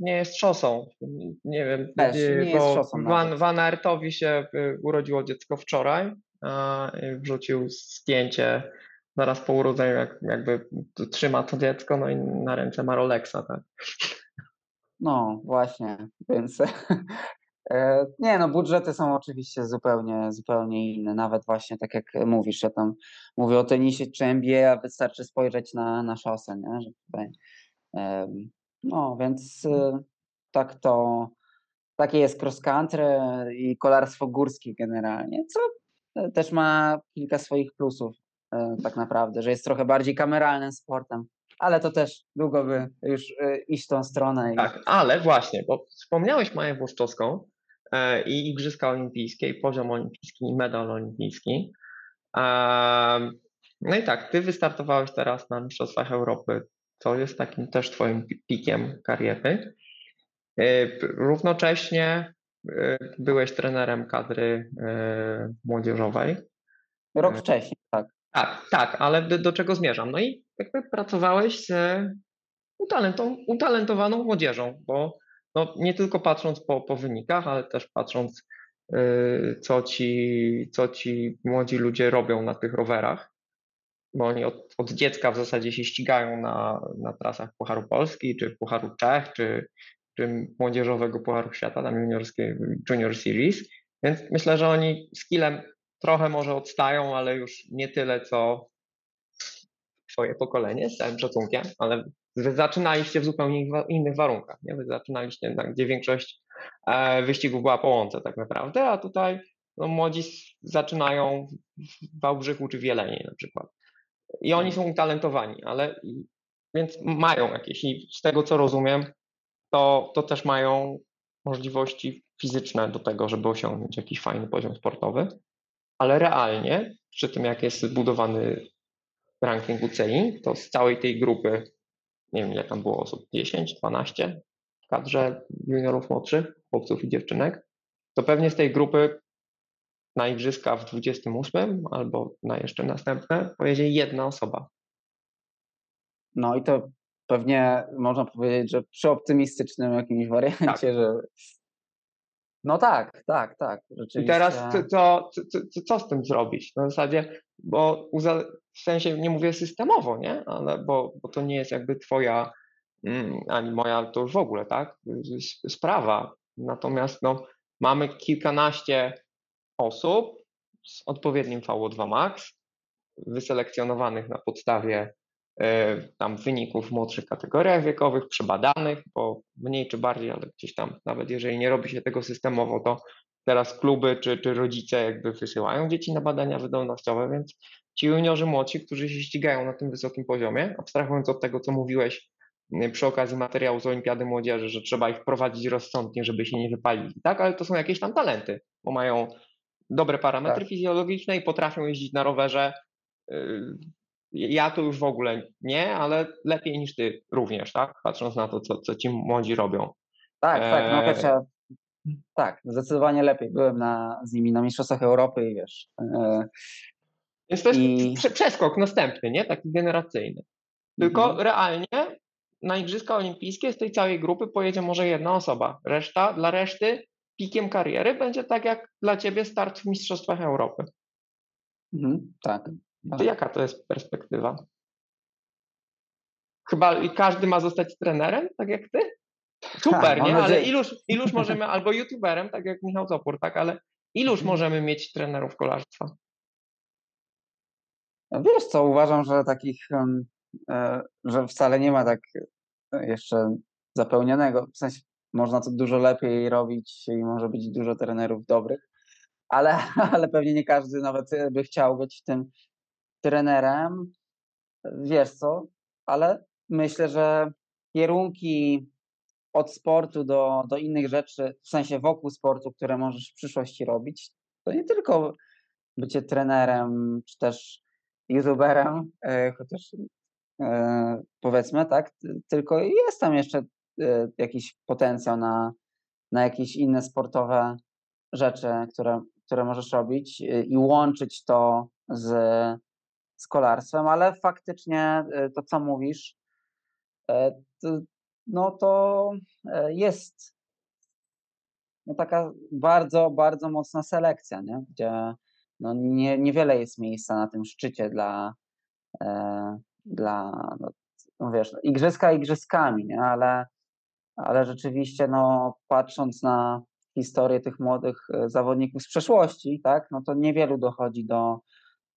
nie jest szosą. Nie wiem, Też, nie jest szosą Van, Van Aertowi się y, urodziło dziecko wczoraj. Wrzucił zdjęcie zaraz po urodzeniu jak, jakby trzyma to dziecko, no i na ręce ma Rolexa, tak? No właśnie, więc e, nie no, budżety są oczywiście zupełnie, zupełnie inne, nawet właśnie tak jak mówisz, ja tam mówię o tenisie czy NBA, a wystarczy spojrzeć na, na szosę, nie? Że tutaj, no więc e, tak to, takie jest cross country i kolarstwo górskie generalnie, co też ma kilka swoich plusów. E, tak naprawdę, że jest trochę bardziej kameralnym sportem. Ale to też długo by już e, iść tą stronę. Tak, ale właśnie, bo wspomniałeś Maję Włoszczowską e, i Igrzyska Olimpijskie, i poziom olimpijski, i medal olimpijski. No i tak, ty wystartowałeś teraz na Mistrzostwach Europy, co jest takim też twoim pikiem kariery. Równocześnie byłeś trenerem kadry młodzieżowej. Rok wcześniej, tak. Tak, tak, ale do, do czego zmierzam? No i jakby pracowałeś z utalentą, utalentowaną młodzieżą, bo no, nie tylko patrząc po, po wynikach, ale też patrząc, yy, co, ci, co ci młodzi ludzie robią na tych rowerach, bo oni od, od dziecka w zasadzie się ścigają na, na trasach Pucharu Polski, czy Pucharu Czech, czy, czy młodzieżowego Pucharu Świata, tam juniorskiej Junior Series, więc myślę, że oni skillem trochę może odstają, ale już nie tyle, co swoje pokolenie, z całym szacunkiem, ale wy zaczynaliście w zupełnie innych warunkach. Nie? Wy zaczynaliście, tam, gdzie większość e, wyścigów była po łące tak naprawdę, a tutaj no, młodzi zaczynają w Wałbrzychu czy w Jeleniej na przykład. I oni są utalentowani, ale więc mają jakieś i z tego co rozumiem, to, to też mają możliwości fizyczne do tego, żeby osiągnąć jakiś fajny poziom sportowy, ale realnie, przy tym jak jest zbudowany ranking UCI, to z całej tej grupy, nie wiem ile tam było osób, 10, 12 w kadrze juniorów młodszych, chłopców i dziewczynek, to pewnie z tej grupy na igrzyska w 28 albo na jeszcze następne pojedzie jedna osoba. No i to pewnie można powiedzieć, że przy optymistycznym jakimś wariancie, tak. że no tak, tak, tak. I teraz co, co, co, co z tym zrobić? Na zasadzie, bo w sensie nie mówię systemowo, nie? Ale bo, bo to nie jest jakby twoja mm, ani moja to już w ogóle, tak? Sprawa. Natomiast no, mamy kilkanaście osób z odpowiednim VO2 max, wyselekcjonowanych na podstawie tam wyników w młodszych kategoriach wiekowych, przebadanych, bo mniej czy bardziej, ale gdzieś tam, nawet jeżeli nie robi się tego systemowo, to teraz kluby czy, czy rodzice jakby wysyłają dzieci na badania wydolnościowe, więc ci juniorzy młodsi, którzy się ścigają na tym wysokim poziomie, abstrahując od tego, co mówiłeś przy okazji materiału z Olimpiady Młodzieży, że trzeba ich prowadzić rozsądnie, żeby się nie wypalili, tak? Ale to są jakieś tam talenty, bo mają dobre parametry tak. fizjologiczne i potrafią jeździć na rowerze y, ja to już w ogóle nie, ale lepiej niż ty również, tak? Patrząc na to, co, co ci młodzi robią. Tak, tak, no wiecie, tak, zdecydowanie lepiej. Byłem na, z nimi na Mistrzostwach Europy i wiesz. E, Więc to jest i... przeskok następny, nie? Taki generacyjny. Tylko mhm. realnie na Igrzyska Olimpijskie z tej całej grupy pojedzie może jedna osoba. Reszta, dla reszty pikiem kariery będzie tak jak dla ciebie start w Mistrzostwach Europy. Mhm, tak. To jaka to jest perspektywa? Chyba każdy ma zostać trenerem, tak jak ty? Super, tak, nie? Ale iluż, iluż możemy, albo youtuberem, tak jak Michał Zopór, tak? Ale iluż mhm. możemy mieć trenerów kolarstwa? Wiesz co, uważam, że takich, e, że wcale nie ma tak jeszcze zapełnionego. W sensie można to dużo lepiej robić i może być dużo trenerów dobrych, ale, ale pewnie nie każdy nawet by chciał być w tym trenerem, wiesz co, ale myślę, że kierunki od sportu do, do innych rzeczy, w sensie wokół sportu, które możesz w przyszłości robić, to nie tylko bycie trenerem, czy też youtuberem, e, chociaż e, powiedzmy, tak, tylko jest tam jeszcze e, jakiś potencjał na, na jakieś inne sportowe rzeczy, które, które możesz robić i łączyć to z z kolarstwem, ale faktycznie y, to, co mówisz, e, no to e, jest no taka bardzo, bardzo mocna selekcja, nie? gdzie no nie, niewiele jest miejsca na tym szczycie dla, e, dla no, no wiesz, igrzyska igrzyskami, nie? Ale, ale rzeczywiście no, patrząc na historię tych młodych zawodników z przeszłości, tak, no to niewielu dochodzi do,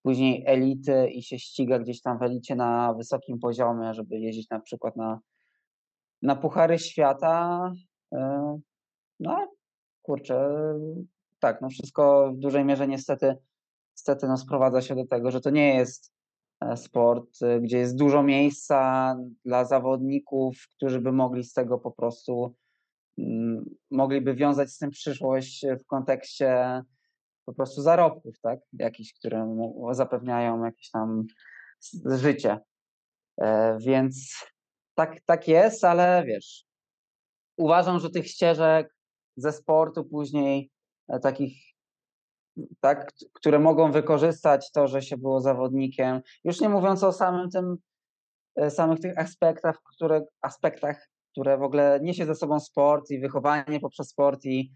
później elity i się ściga gdzieś tam w elicie na wysokim poziomie, żeby jeździć na przykład na, na Puchary Świata. E, no, kurczę, tak, no wszystko w dużej mierze niestety, niestety no sprowadza się do tego, że to nie jest e, sport, e, gdzie jest dużo miejsca dla zawodników, którzy by mogli z tego po prostu, mm, mogliby wiązać z tym przyszłość w kontekście po prostu zarobków, tak? Jakichś, które zapewniają jakieś tam życie. E, więc tak, tak jest, ale wiesz, uważam, że tych ścieżek ze sportu później e, takich, tak, które mogą wykorzystać to, że się było zawodnikiem, już nie mówiąc o samym tym, e, samych tych aspektach, które, aspektach, które w ogóle niesie ze sobą sport i wychowanie poprzez sport i,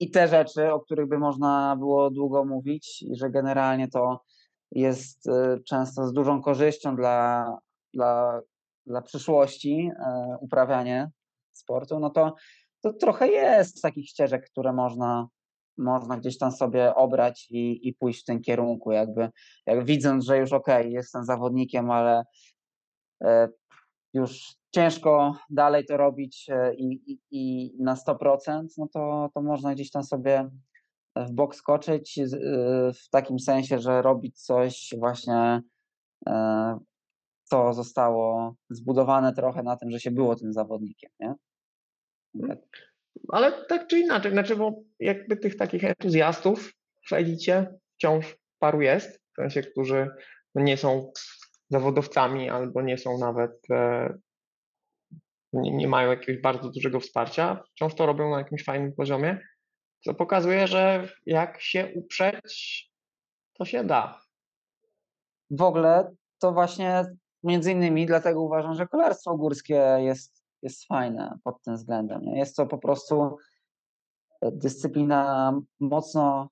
i te rzeczy, o których by można było długo mówić, i że generalnie to jest y, często z dużą korzyścią dla, dla, dla przyszłości e, uprawianie sportu, no to, to trochę jest takich ścieżek, które można, można gdzieś tam sobie obrać i, i pójść w tym kierunku, jakby jak widząc, że już okej, okay, jestem zawodnikiem, ale e, już ciężko dalej to robić e, i, i, i na 100%, no to, to można gdzieś tam sobie w bok skoczyć e, w takim sensie, że robić coś właśnie to zostało zbudowane trochę na tym, że się było tym zawodnikiem, nie? Tak. Ale tak czy inaczej, znaczy, bo jakby tych takich entuzjastów w elicie wciąż paru jest, w sensie, którzy nie są zawodowcami albo nie są nawet, e, nie, mają jakiegoś bardzo dużego wsparcia, wciąż to robią na jakimś fajnym poziomie, co pokazuje, że jak się uprzeć, to się da. W ogóle to właśnie między innymi dlatego uważam, że kolarstwo górskie jest, jest fajne pod tym względem. Jest to po prostu dyscyplina mocno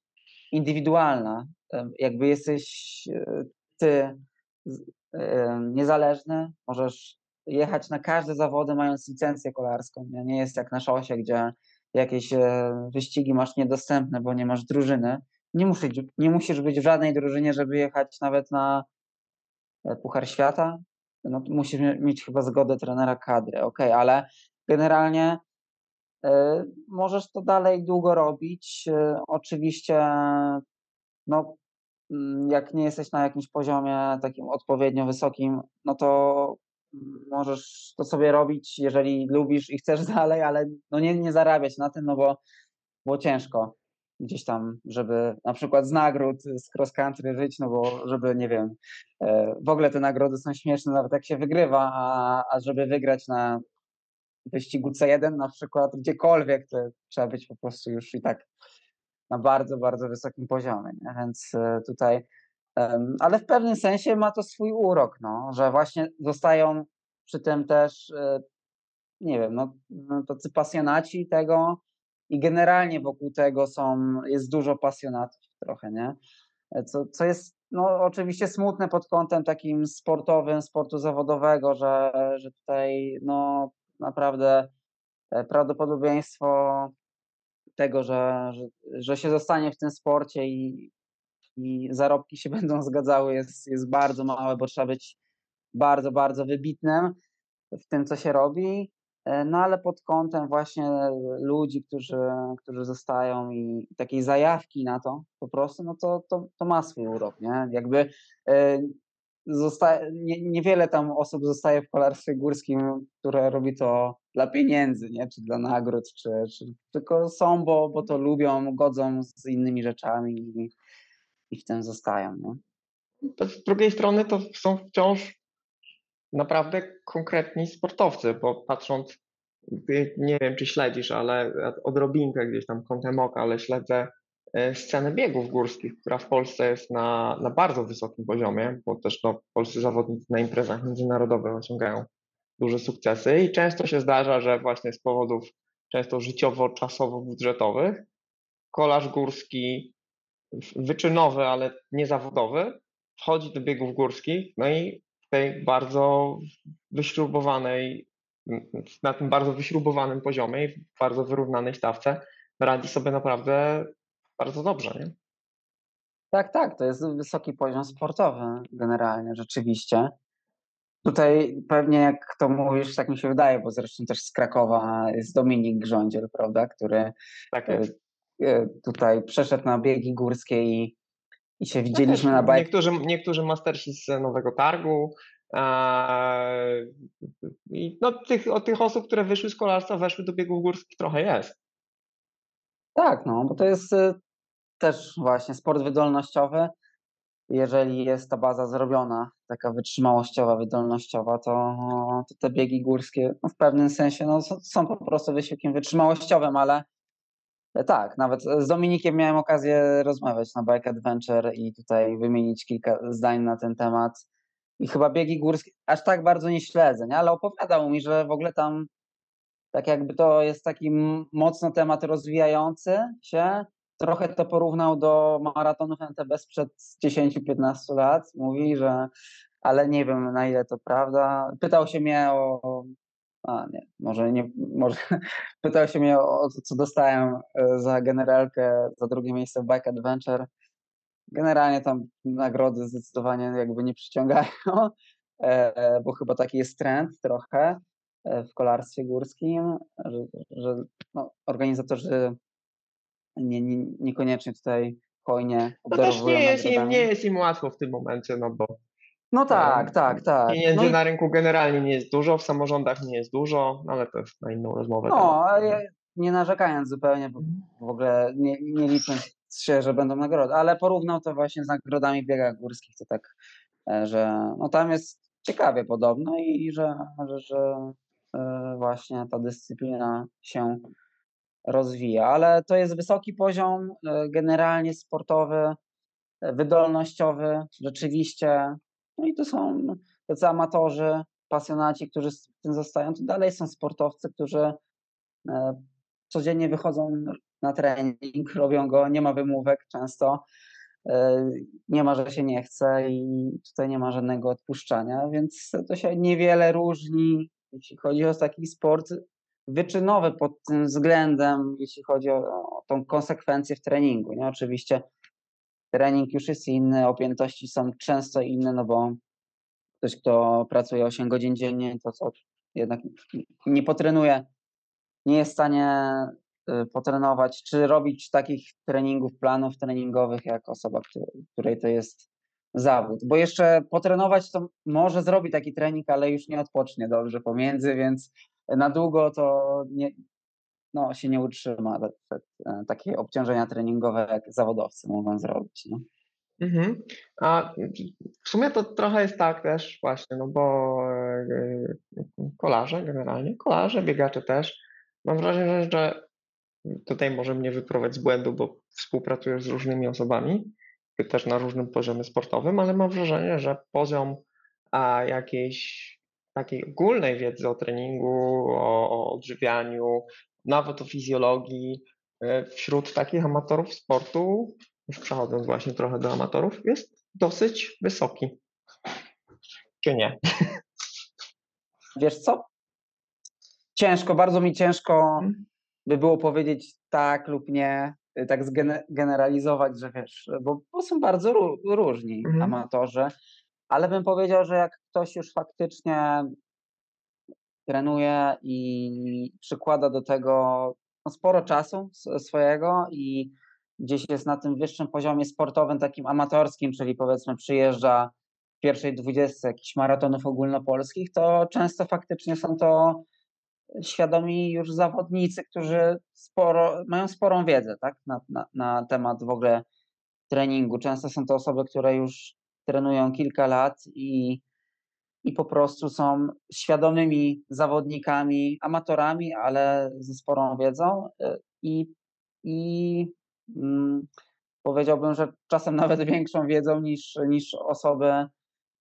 indywidualna. Jakby jesteś e, ty e, niezależny, możesz jechać na każde zawody mając licencję kolarską. Nie, jest jak na szosie, gdzie jakieś e, wyścigi masz niedostępne, bo nie masz drużyny. Nie musisz, nie musisz być w żadnej drużynie, żeby jechać nawet na Puchar Świata. No, musisz mieć chyba zgodę trenera kadry, ok, ale generalnie y, możesz to dalej długo robić. Y, oczywiście, no, jak nie jesteś na jakimś poziomie takim odpowiednio wysokim, no to możesz to sobie robić, jeżeli lubisz i chcesz dalej, ale no nie, nie zarabiać na tym, no bo było ciężko gdzieś tam, żeby na przykład z nagród z cross country żyć, no bo żeby, nie wiem, e, w ogóle te nagrody są śmieszne nawet jak się wygrywa, a, a żeby wygrać na wyścigu C1 na przykład, gdziekolwiek, to trzeba być po prostu już i tak na bardzo, bardzo wysokim poziomie, nie? więc e, tutaj ale w pewnym sensie ma to swój urok, no, że właśnie zostają przy tym też, e, nie wiem, no, no, tacy pasjonaci tego i generalnie wokół tego są, jest dużo pasjonatów trochę, nie? E, co, co jest no, oczywiście smutne pod kątem takim sportowym, sportu zawodowego, że, że tutaj no, naprawdę prawdopodobieństwo tego, że, że, że się zostanie w tym sporcie i, i zarobki się będą zgadzały, jest, jest bardzo małe, bo trzeba być bardzo, bardzo wybitnym w tym, co się robi. E, no ale pod kątem właśnie ludzi, którzy, którzy zostają i takiej zajawki na to po prostu, no to, to, to ma swój urok, nie? Jakby zostaje, nie, niewiele tam osób zostaje w kolarstwie górskim, które robi to dla pieniędzy, nie? Czy dla nagród, czy, czy tylko są, bo, bo to lubią, godzą z innymi rzeczami i, i w tym zostają, nie? Z drugiej strony to są wciąż naprawdę konkretni sportowcy, bo patrząc, nie wiem czy śledzisz, ale odrobinkę gdzieś tam kątem oka, ale śledzę scenę biegów górskich, która w Polsce jest na, na bardzo wysokim poziomie, bo też no, polscy zawodnicy na imprezach międzynarodowych osiągają duże sukcesy i często się zdarza, że właśnie z powodów często życiowo-czasowo-budżetowych kolarz górski wyczynowy, ale niezawodowy wchodzi do biegów górskich, no i tej bardzo wyśrubowanej, na tym bardzo wyśrubowanym poziomie i w bardzo wyrównanej stawce radzi sobie naprawdę bardzo dobrze, nie? Tak, tak, to jest wysoki poziom sportowy generalnie, rzeczywiście. Tutaj pewnie jak to mówisz, tak mi się wydaje, bo zresztą też z Krakowa jest Dominik Grządziel, prawda, który tak e, e, tutaj przeszedł na biegi górskie i i się widzieliśmy na bajkach. Niektórzy, niektórzy mastersi z Nowego Targu. I no, tych, od tych osób, które wyszły z kolarstwa, weszły do biegów górskich trochę jest. Tak, no, bo to jest y, też właśnie sport wydolnościowy. Jeżeli jest ta baza zrobiona, taka wytrzymałościowa, wydolnościowa, to, to te biegi górskie no, w pewnym sensie no, są po prostu wysiłkiem wytrzymałościowym, ale E, tak, nawet z Dominikiem miałem okazję rozmawiać na Bike Adventure i tutaj wymienić kilka zdań na ten temat. I chyba biegi górskie aż tak bardzo nie śledzę, nie? ale opowiadał mi, że w ogóle tam tak jakby to jest taki mocno temat rozwijający się. Trochę to porównał do maratonów MTB sprzed 10-15 lat. Mówi, że ale nie wiem na ile to prawda. Pytał się mnie o a nie, może nie, może pytał się mnie o to, co dostałem e, za generalkę, za drugie miejsce w Bike Adventure. Generalnie tam nagrody zdecydowanie jakby nie przyciągają, e, bo chyba taki jest trend trochę e, w kolarstwie górskim, że, że no, organizatorzy nie, nie, niekoniecznie tutaj hojnie To też nie jest, im, nie jest im łatwo w tym momencie, no bo No tak, tak, tak. Pieniędzy No i na rynku generalnie nie jest dużo, w samorządach nie jest dużo, no ale to jest na inną rozmowę. No, ja nie narzekając zupełnie, bo w ogóle nie, nie licząc się, że będą nagrody, ale porównał to właśnie z nagrodami w biegach górskich, to tak, e, że no tam jest ciekawie podobno i że, że, że e, właśnie ta dyscyplina się rozwija, ale to jest wysoki poziom e, generalnie sportowy, e, wydolnościowy, rzeczywiście. No i to są tacy amatorzy, pasjonaci, którzy z tym zostają. To dalej są sportowcy, którzy e, codziennie wychodzą na trening, robią go, nie ma wymówek często, nie ma, że się nie chce i tutaj nie ma żadnego odpuszczania, więc to się niewiele różni, jeśli chodzi o taki sport wyczynowy pod tym względem, jeśli chodzi o, o tą konsekwencję w treningu. Nie? Oczywiście trening już jest inny, objętości są często inne, no bo ktoś, kto pracuje 8 godzin dziennie, to co jednak nie potrenuje, nie jest w stanie y, potrenować, czy robić takich treningów, planów treningowych, jak osoba, której, to jest zawód. Bo jeszcze potrenować to może zrobi taki trening, ale już nie odpocznie dobrze pomiędzy, więc na długo to nie, no, się nie utrzyma te, te, e, takie obciążenia treningowe, jak zawodowcy mogą zrobić. No. Mhm. A w sumie to trochę jest tak też właśnie, no bo e, kolarze generalnie, kolarze, biegacze też, mam wrażenie, że tutaj może mnie wyprowadzić z błędu, bo współpracuję z różnymi osobami, też na różnym poziomie sportowym, ale mam wrażenie, że poziom a, jakiejś takiej ogólnej wiedzy o treningu, o, o odżywianiu, nawet o fizjologii e, wśród takich amatorów sportu, już przechodząc właśnie trochę do amatorów, jest dosyć wysoki. Czy nie? Wiesz co? Ciężko, bardzo mi ciężko by było powiedzieć tak lub nie, y, tak zgeneralizować, że wiesz, bo, bo są bardzo ró różni Mhm. amatorzy, ale bym powiedział, że jak ktoś już faktycznie trenuje i przykłada do tego no, sporo czasu swojego i gdzieś jest na tym wyższym poziomie sportowym, takim amatorskim, czyli powiedzmy przyjeżdża w pierwszej dwudziestce jakichś maratonów ogólnopolskich, to często faktycznie są to świadomi już zawodnicy, którzy sporo, mają sporą wiedzę tak? na, na, na temat w ogóle treningu. Często są to osoby, które już trenują kilka lat i, i po prostu są świadomymi zawodnikami, amatorami, ale ze sporą wiedzą y, i, i mm, powiedziałbym, że czasem nawet większą wiedzą niż, niż osoby,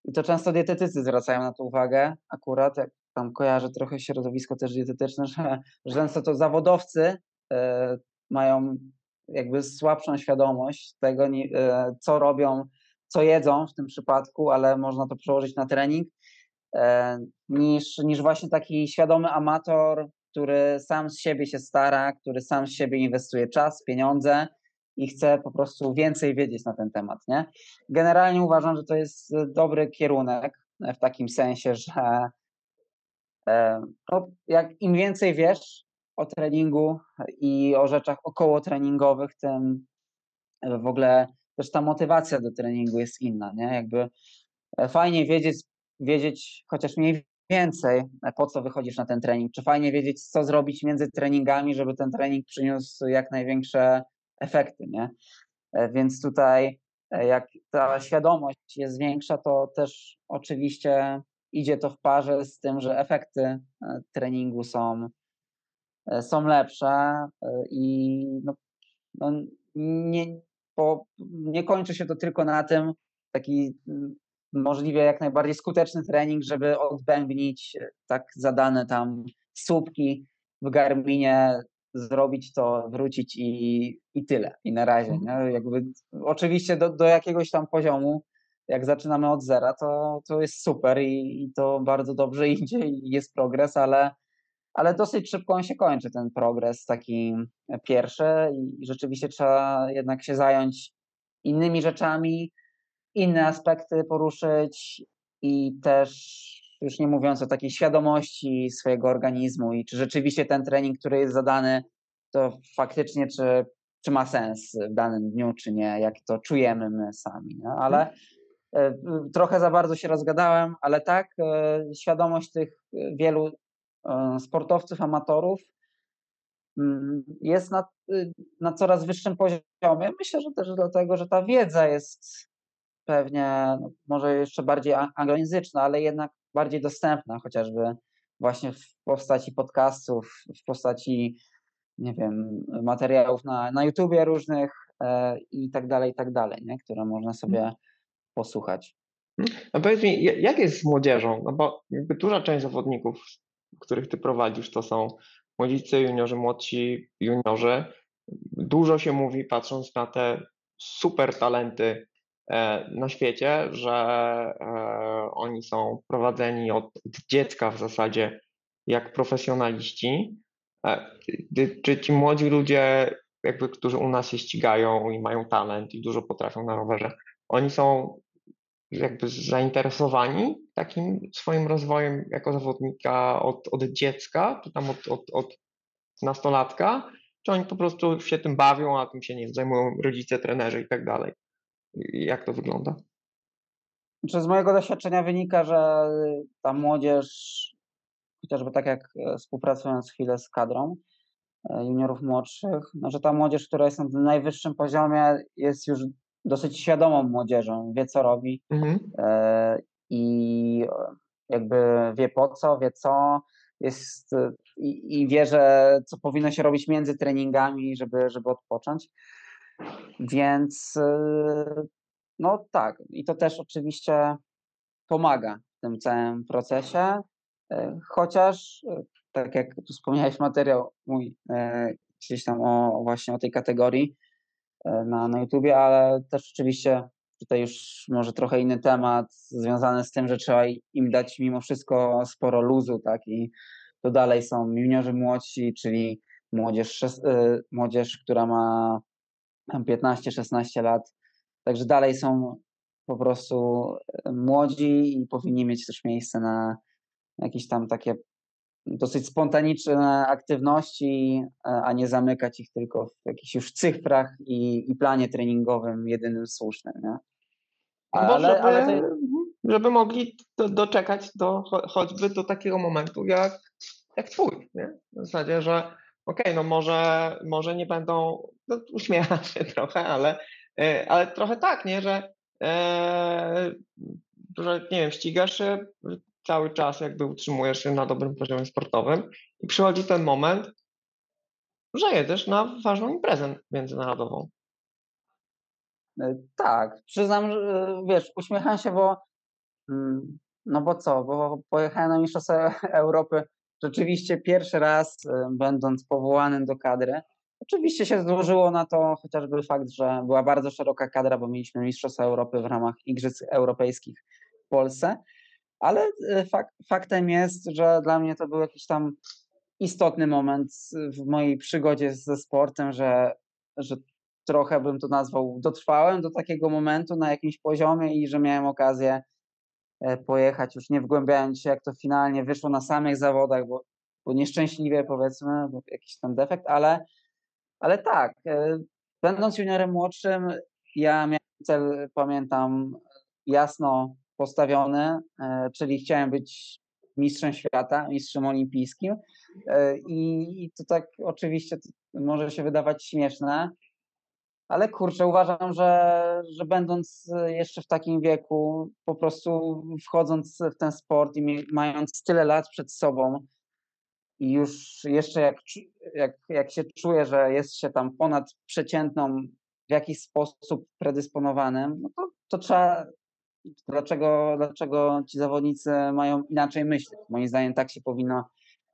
i to często dietetycy zwracają na to uwagę, akurat jak tam kojarzę trochę środowisko też dietetyczne, że, że często to zawodowcy e, mają jakby słabszą świadomość tego, e, co robią, co jedzą w tym przypadku, ale można to przełożyć na trening, e, niż, niż właśnie taki świadomy amator, który sam z siebie się stara, który sam z siebie inwestuje czas, pieniądze i chce po prostu więcej wiedzieć na ten temat. Nie? Generalnie uważam, że to jest dobry kierunek e, w takim sensie, że e, no, jak im więcej wiesz o treningu i o rzeczach około treningowych, tym w ogóle też ta motywacja do treningu jest inna, nie? Jakby e, fajnie wiedzieć, wiedzieć chociaż mniej więcej, e, po co wychodzisz na ten trening, czy fajnie wiedzieć, co zrobić między treningami, żeby ten trening przyniósł jak największe efekty, nie? E, Więc tutaj jak ta świadomość jest większa, to też oczywiście idzie to w parze z tym, że efekty treningu są, są lepsze i no, no nie, bo nie kończy się to tylko na tym, taki mm, możliwie jak najbardziej skuteczny trening, żeby odbębnić e, tak zadane tam słupki w Garminie, zrobić to, wrócić i, i tyle. I na razie. Nie? Jakby, oczywiście do, do jakiegoś tam poziomu, jak zaczynamy od zera, to, to jest super i, i to bardzo dobrze idzie i jest progres, ale, ale dosyć szybko on się kończy, ten progres taki pierwszy i rzeczywiście trzeba jednak się zająć innymi rzeczami, inne aspekty poruszyć i też już nie mówiąc o takiej świadomości swojego organizmu i czy rzeczywiście ten trening, który jest zadany, to faktycznie czy, czy ma sens w danym dniu, czy nie, jak to czujemy my sami. Nie? Ale E, trochę za bardzo się rozgadałem, ale tak, e, świadomość tych wielu sportowców, amatorów mm, jest na, na coraz wyższym poziomie. Myślę, że też dlatego, że ta wiedza jest pewnie no, może jeszcze bardziej anglojęzyczna, ale jednak bardziej dostępna, chociażby właśnie w postaci podcastów, w postaci, nie wiem, materiałów na, na YouTubie różnych e, i tak dalej, i tak dalej, nie? które można sobie mhm. posłuchać. No powiedz mi, jak jest z młodzieżą? No bo duża część zawodników, których ty prowadzisz, to są młodzicy, juniorzy, młodsi juniorzy. Dużo się mówi, patrząc na te super talenty E, na świecie, że e, oni są prowadzeni od, dziecka w zasadzie jak profesjonaliści. E, czy ci młodzi ludzie, jakby, którzy u nas się ścigają i mają talent i dużo potrafią na rowerze, oni są jakby zainteresowani takim swoim rozwojem jako zawodnika od, od dziecka, czy tam od, od, od nastolatka, czy oni po prostu się tym bawią, a tym się nie zajmują rodzice, trenerzy i tak dalej. Jak to wygląda? Z mojego doświadczenia wynika, że ta młodzież, chociażby tak jak e, współpracując chwilę z kadrą e, juniorów młodszych, no, że ta młodzież, która jest na najwyższym poziomie, jest już dosyć świadomą młodzieżą, wie co robi mhm. E, i jakby wie po co, wie co, jest i, i wie, że co powinno się robić między treningami, żeby, żeby odpocząć. Więc y, no tak, i to też oczywiście pomaga w tym całym procesie, chociaż tak jak tu wspomniałeś materiał mój gdzieś tam o właśnie o tej kategorii na, na YouTubie, ale też oczywiście tutaj już może trochę inny temat związany z tym, że trzeba im dać mimo wszystko sporo luzu, tak i to dalej są juniorzy młodsi, czyli młodzież, młodzież która ma 15-16 lat. Także dalej są po prostu e, młodzi i powinni mieć też miejsce na jakieś tam takie dosyć spontaniczne aktywności, e, a nie zamykać ich tylko w jakichś już cyfrach i, i planie treningowym jedynym słusznym. Nie? Ale, no żeby, ale to... żeby mogli do, doczekać do, choćby do takiego momentu jak, jak twój. Nie? W zasadzie, że okej, okay, no może, może nie będą, no uśmiecham się trochę, ale, e, ale trochę tak, nie, że, e, że nie wiem, ścigasz się cały czas, jakby utrzymujesz się na dobrym poziomie sportowym i przychodzi ten moment, że jedziesz na ważną imprezę międzynarodową. E, tak, przyznam, że wiesz, uśmiecham się, bo mm, no bo co, bo pojechałem na Mistrzostwa Europy rzeczywiście pierwszy raz, y, będąc powołanym do kadry, oczywiście się złożyło na to chociażby fakt, że była bardzo szeroka kadra, bo mieliśmy Mistrzostwa Europy w ramach Igrzysk Europejskich w Polsce, ale y, fak faktem jest, że dla mnie to był jakiś tam istotny moment w mojej przygodzie ze sportem, że, że trochę bym to nazwał, dotrwałem do takiego momentu na jakimś poziomie i że miałem okazję E, pojechać, już nie wgłębiając się, jak to finalnie wyszło na samych zawodach, bo, bo nieszczęśliwie powiedzmy, bo jakiś tam defekt, ale, ale tak, e, będąc juniorem młodszym, ja miałem cel, pamiętam, jasno postawiony, e, czyli chciałem być mistrzem świata, mistrzem olimpijskim i, to tak oczywiście może się wydawać śmieszne, ale kurczę, uważam, że, że będąc jeszcze w takim wieku, po prostu wchodząc w ten sport i mając tyle lat przed sobą i już jeszcze jak, jak, jak się czuję, że jest się tam ponad przeciętną w jakiś sposób predysponowanym, no to, to trzeba. Dlaczego, dlaczego ci zawodnicy mają inaczej myśleć? Moim zdaniem tak się powinno,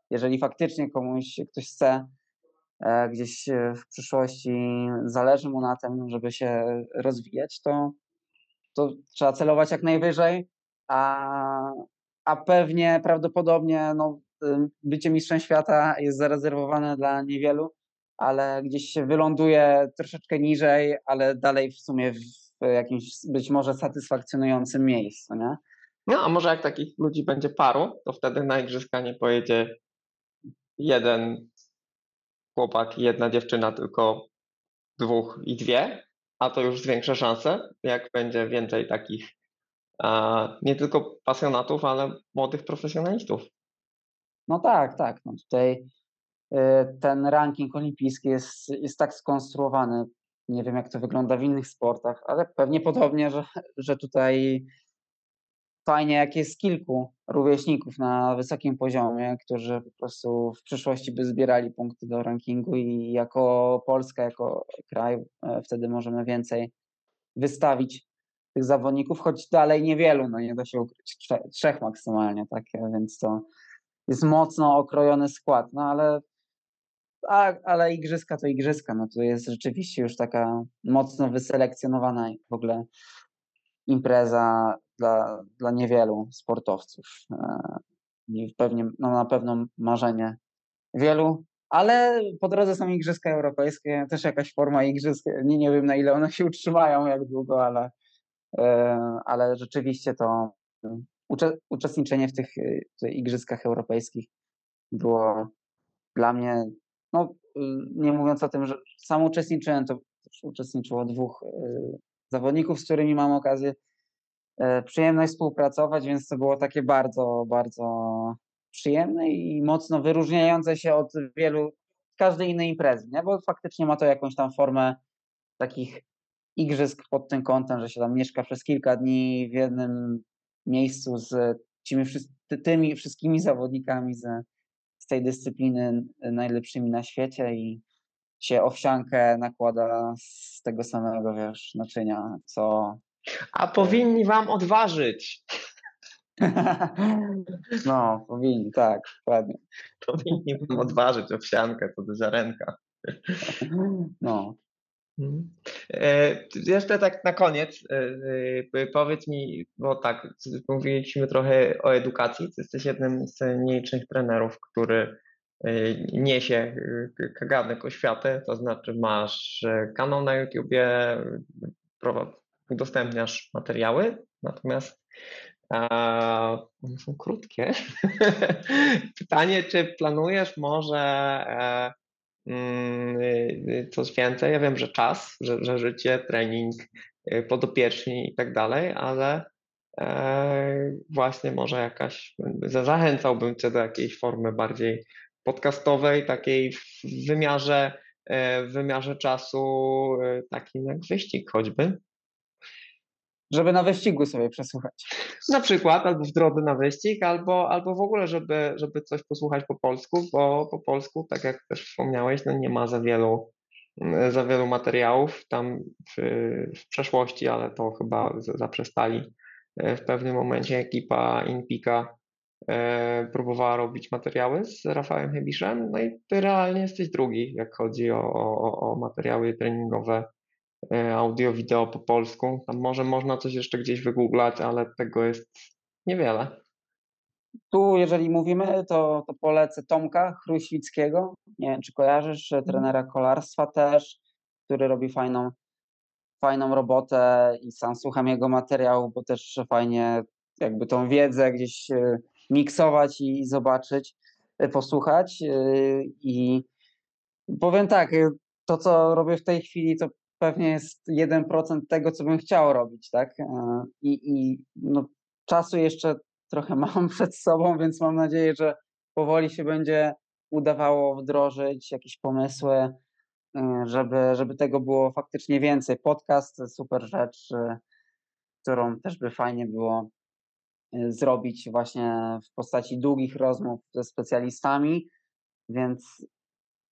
jeżeli faktycznie komuś ktoś chce E, gdzieś e, w przyszłości zależy mu na tym, żeby się rozwijać, to, to trzeba celować jak najwyżej, a, a pewnie prawdopodobnie no, bycie mistrzem świata jest zarezerwowane dla niewielu, ale gdzieś się wyląduje troszeczkę niżej, ale dalej w sumie w jakimś być może satysfakcjonującym miejscu, nie? No, a może jak takich ludzi będzie paru, to wtedy na igrzyska nie pojedzie jeden chłopak i jedna dziewczyna, tylko dwóch i dwie, a to już zwiększa szanse, jak będzie więcej takich nie tylko pasjonatów, ale młodych profesjonalistów. No tak, tak. No tutaj y, ten ranking olimpijski jest, jest tak skonstruowany. Nie wiem, jak to wygląda w innych sportach, ale pewnie podobnie, że, że tutaj fajnie, jak jest kilku rówieśników na wysokim poziomie, którzy po prostu w przyszłości by zbierali punkty do rankingu i jako Polska, jako kraj e, wtedy możemy więcej wystawić tych zawodników, choć dalej niewielu, no nie da się ukryć, trzech, maksymalnie, tak, więc to jest mocno okrojony skład, no ale a, ale igrzyska to igrzyska, no to jest rzeczywiście już taka mocno wyselekcjonowana w ogóle impreza dla, dla niewielu sportowców. E, I pewnie, no na pewno marzenie wielu, ale po drodze są Igrzyska Europejskie, też jakaś forma igrzysk. Nie, nie wiem na ile one się utrzymają, jak długo, ale, e, ale rzeczywiście to uczestniczenie w tych, w tych Igrzyskach Europejskich było dla mnie, no nie mówiąc o tym, że sam uczestniczyłem, to uczestniczyło dwóch e, zawodników, z którymi mam okazję E, przyjemność współpracować, więc to było takie bardzo, bardzo przyjemne i mocno wyróżniające się od wielu, każdej innej imprezy, nie? bo faktycznie ma to jakąś tam formę takich igrzysk pod tym kątem, że się tam mieszka przez kilka dni w jednym miejscu z tymi, tymi wszystkimi zawodnikami z, z tej dyscypliny najlepszymi na świecie i się owsiankę nakłada z tego samego, wiesz, naczynia, co a powinni wam odważyć. No, powinni, tak, dokładnie. Powinni wam odważyć owsiankę, to do ziarenka. No. Mhm. E, jeszcze tak na koniec, e, e, powiedz mi, bo tak, mówiliśmy trochę o edukacji. Ty jesteś jednym z nielicznych trenerów, który niesie kaganek oświaty, to znaczy masz kanał na YouTubie, udostępniasz materiały, natomiast one są krótkie. Pytanie, czy planujesz może coś więcej? Ja wiem, że czas, że, że życie, trening, e, podopieczni i tak dalej, ale e, właśnie może jakaś, zachęcałbym Cię do jakiejś formy bardziej podcastowej, takiej w wymiarze, w wymiarze czasu, takim jak wyścig choćby żeby na wyścigu sobie przesłuchać. Na przykład, albo w drodze na wyścig, albo, albo w ogóle, żeby, żeby coś posłuchać po polsku, bo po polsku, tak jak też wspomniałeś, no nie ma za wielu, za wielu materiałów tam w, w przeszłości, ale to chyba zaprzestali. E, w pewnym momencie ekipa Inpika e, próbowała robić materiały z Rafałem Hebiszem, no i ty realnie jesteś drugi, jak chodzi o, o, o materiały treningowe audio, wideo po polsku. Tam może można coś jeszcze gdzieś wygooglać, ale tego jest niewiele. Tu, jeżeli mówimy, to, to polecę Tomka Chruświckiego. Nie wiem, czy kojarzysz, trenera kolarstwa też, który robi fajną, fajną robotę i sam słucham jego materiału, bo też fajnie jakby tą wiedzę gdzieś e, miksować i zobaczyć, e, posłuchać. I powiem tak, to co robię w tej chwili, to pewnie jest 1% tego, co bym chciał robić, tak? E, I, i no, czasu jeszcze trochę mam przed sobą, więc mam nadzieję, że powoli się będzie udawało wdrożyć jakieś pomysły, e, żeby, żeby tego było faktycznie więcej. Podcast, super rzecz, e, którą też by fajnie było zrobić właśnie w postaci długich rozmów ze specjalistami, więc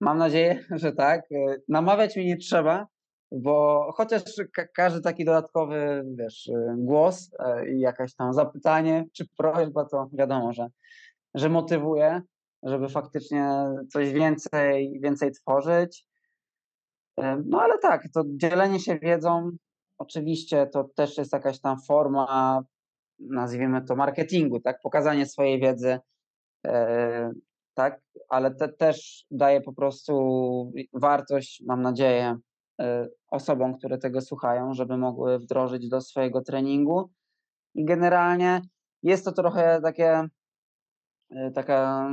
mam nadzieję, że tak. Namawiać mi nie trzeba, bo chociaż ka każdy taki dodatkowy, wiesz, y, głos y, i jakaś tam zapytanie czy prośba, to wiadomo, że, że motywuje, żeby faktycznie coś więcej, więcej tworzyć. Y, no ale tak, to dzielenie się wiedzą, oczywiście to też jest jakaś tam forma, nazwijmy to marketingu, tak, pokazanie swojej wiedzy, tak, ale te też daje po prostu wartość, mam nadzieję, osobom, które tego słuchają, żeby mogły wdrożyć do swojego treningu. I generalnie jest to trochę takie, y, taka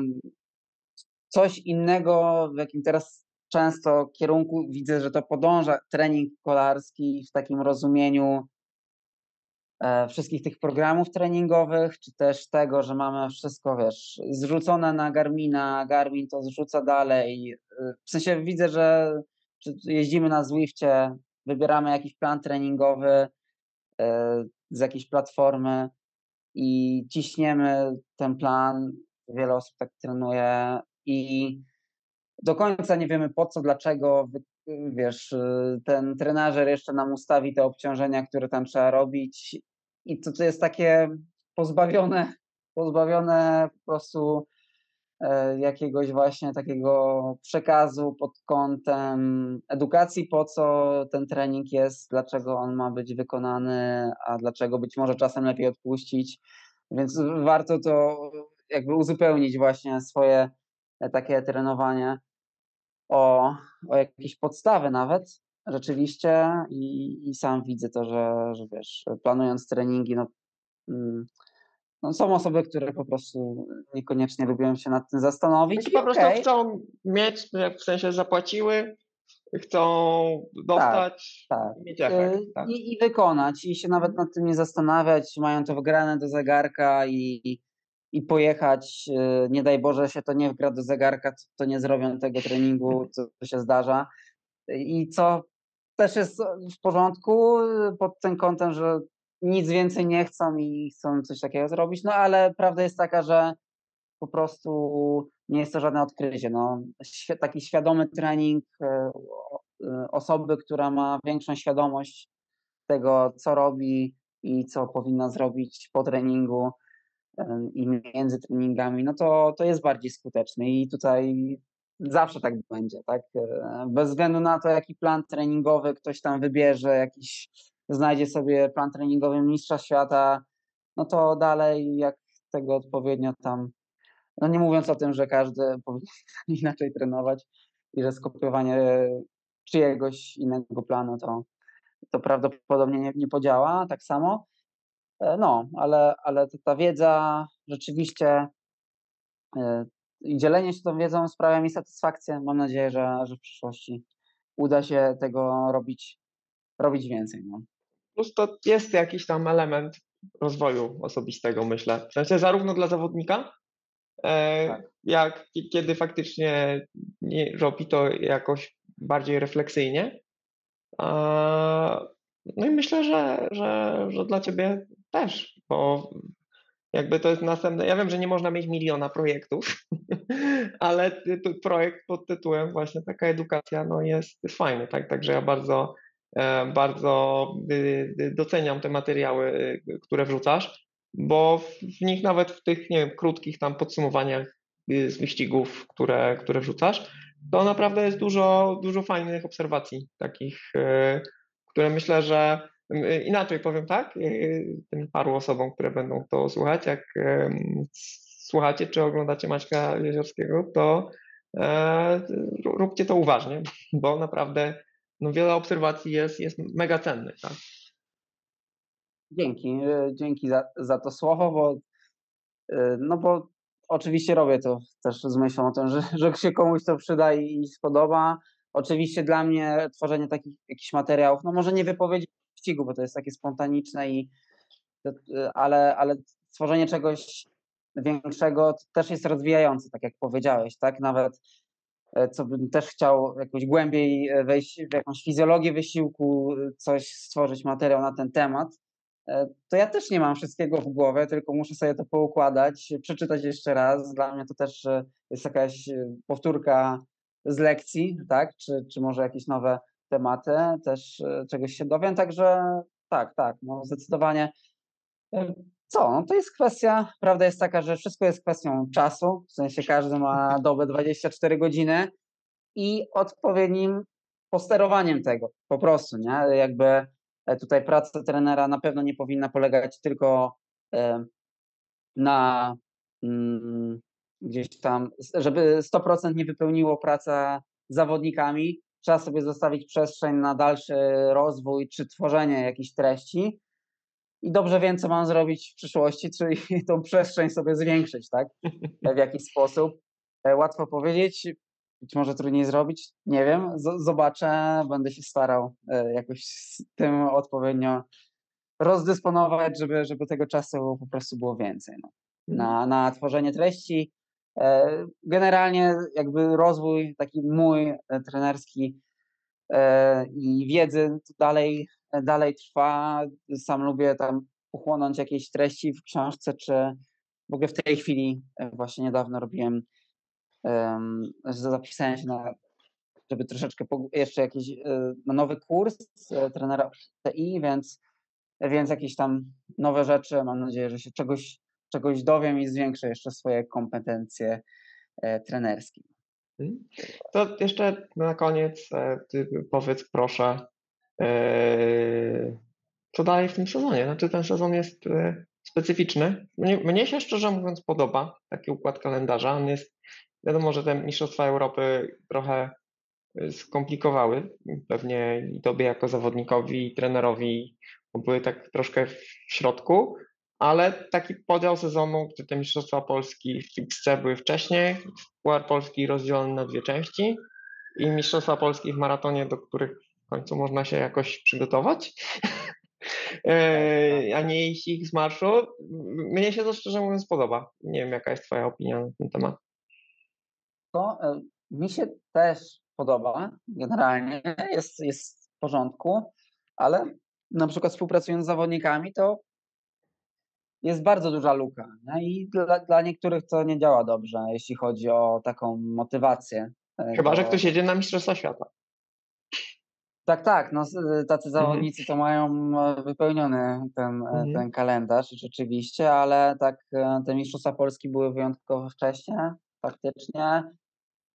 coś innego, w jakim teraz często kierunku widzę, że to podąża trening kolarski w takim rozumieniu e, wszystkich tych programów treningowych, czy też tego, że mamy wszystko, wiesz, zrzucone na Garmina, Garmin to zrzuca dalej. E, w sensie widzę, że jeździmy na Zwifcie, wybieramy jakiś plan treningowy e, z jakiejś platformy i ciśniemy ten plan. Wiele osób tak trenuje i do końca nie wiemy po co, dlaczego, wiesz, ten trenażer jeszcze nam ustawi te obciążenia, które tam trzeba robić i to, to jest takie pozbawione, pozbawione po prostu e, jakiegoś właśnie takiego przekazu pod kątem edukacji, po co ten trening jest, dlaczego on ma być wykonany, a dlaczego być może czasem lepiej odpuścić. Więc warto to jakby uzupełnić właśnie swoje takie trenowanie o, o jakieś podstawy nawet rzeczywiście i, i sam widzę to, że, że wiesz, planując treningi, no, mm, no, są osoby, które po prostu niekoniecznie lubią się nad tym zastanowić. I po prostu okay. chcą mieć, w sensie zapłaciły, chcą dostać tak, tak. mieć efekt. Tak? I, I, wykonać, i się nawet nad tym nie zastanawiać, mają to wgrane do zegarka i, i pojechać, y, nie daj Boże się to nie wgra do zegarka, to nie zrobią tego treningu, co się zdarza. I co też jest w porządku y, pod tym kątem, że nic więcej nie chcą i chcą coś takiego zrobić, no ale prawda jest taka, że po prostu nie jest to żadne odkrycie. No, taki świadomy trening y, osoby, która ma większą świadomość tego, co robi i co powinna zrobić po treningu, i między treningami, no to, to jest bardziej skuteczny i tutaj zawsze tak będzie, tak? E, bez względu na to, jaki plan treningowy ktoś tam wybierze, jakiś znajdzie sobie plan treningowy mistrza świata, no to dalej jak tego odpowiednio tam, no nie mówiąc o tym, że każdy powinien inaczej trenować i że skopiowanie czyjegoś innego planu to, to prawdopodobnie nie, nie podziała tak samo, E, no, ale, ale ta wiedza rzeczywiście e, i dzielenie się tą wiedzą sprawia mi satysfakcję. Mam nadzieję, że, że w przyszłości uda się tego robić, robić więcej. No. Plus to jest jakiś tam element rozwoju osobistego, myślę. W sensie zarówno dla zawodnika, e, tak. jak kiedy faktycznie nie, robi to jakoś bardziej refleksyjnie. No i myślę, że, że, że dla ciebie też, bo jakby to jest następne. Ja wiem, że nie można mieć miliona projektów, ale projekt pod tytułem właśnie taka edukacja no jest, jest fajny, tak? Także ja bardzo, bardzo y, y, doceniam te materiały, y, które wrzucasz, bo w nich nawet w tych nie wiem, krótkich tam podsumowaniach z wyścigów, które, które wrzucasz, to naprawdę jest dużo, dużo fajnych obserwacji, takich, które myślę, że inaczej powiem tak, tym paru osobom, które będą to słuchać, jak słuchacie czy oglądacie Maćka Jeziorskiego, to e, róbcie to uważnie, bo naprawdę no, wiele obserwacji jest, jest mega cennych. Tak? Dzięki, e, dzięki za, za to słowo, bo e, no bo oczywiście robię to też z myślą o tym, że, że się komuś to przyda i spodoba. Oczywiście dla mnie tworzenie takich jakichś materiałów, no może nie wypowiedzi wyścigu, bo to jest takie spontaniczne i ale, ale stworzenie czegoś większego też jest rozwijające, tak jak powiedziałeś, tak? Nawet e, co bym też chciał jakoś głębiej e, wejść w jakąś fizjologię wysiłku, coś stworzyć materiał na ten temat, e, to ja też nie mam wszystkiego w głowie, tylko muszę sobie to poukładać, przeczytać jeszcze raz. Dla mnie to też jest jakaś powtórka z lekcji, tak? Czy, czy może jakieś nowe tematy, też e, czegoś się dowiem, także tak, tak, no zdecydowanie. E, co? No to jest kwestia, prawda jest taka, że wszystko jest kwestią czasu, w sensie każdy ma dobę 24 godziny i odpowiednim posterowaniem tego, po prostu, nie? Jakby e, tutaj praca trenera na pewno nie powinna polegać tylko na mm, gdzieś tam, żeby 100% nie wypełniło praca zawodnikami, trzeba sobie zostawić przestrzeń na dalszy rozwój czy tworzenie jakichś treści. I dobrze wiem, co mam zrobić w przyszłości, czyli tą przestrzeń sobie zwiększyć, tak? W jakiś sposób. E, łatwo powiedzieć, być może trudniej zrobić, nie wiem. Z zobaczę, będę się starał e, jakoś z tym odpowiednio rozdysponować, żeby, żeby tego czasu po prostu było więcej no. Mhm. na, na tworzenie treści. E, Generalnie jakby rozwój taki mój e, trenerski e, i wiedzy dalej, dalej trwa. Sam lubię tam uchłonąć jakieś treści w książce, czy w ogóle w tej chwili e, właśnie niedawno robiłem, em, że zapisałem się na, żeby troszeczkę jeszcze jakiś e, na nowy kurs e, trenera TI, więc, więc jakieś tam nowe rzeczy. Mam nadzieję, że się czegoś, czegoś dowiem i zwiększę jeszcze swoje kompetencje trenerskie. Mhm. To jeszcze na koniec powiedz proszę, co dalej w tym sezonie? Znaczy ten sezon jest e, specyficzny. Mnie, mnie się szczerze mówiąc podoba taki układ kalendarza. On jest, wiadomo, że te Mistrzostwa Europy trochę e, skomplikowały pewnie i tobie jako zawodnikowi i trenerowi, bo były tak troszkę w środku, ale taki podział sezonu, gdzie te Mistrzostwa Polski w XC były wcześniej, Puchar Polski rozdzielony na dwie części i Mistrzostwa Polski w maratonie, do których w końcu można się jakoś przygotować, E, a nie iść ich z marszu. Mnie się to szczerze mówiąc podoba. Nie wiem, jaka jest Twoja opinia na ten temat. To e, mi się też podoba generalnie, jest, jest w porządku, ale na przykład współpracując z zawodnikami, to jest bardzo duża luka. I dla, dla niektórych to nie działa dobrze, jeśli chodzi o taką motywację. e, Chyba, że do- ktoś jedzie na Mistrzostwa Świata. Tak, tak. No, y, tacy zawodnicy to mają e, wypełniony ten, e, Mhm. ten kalendarz rzeczywiście, ale tak e, te Mistrzostwa Polski były wyjątkowo wcześnie, faktycznie.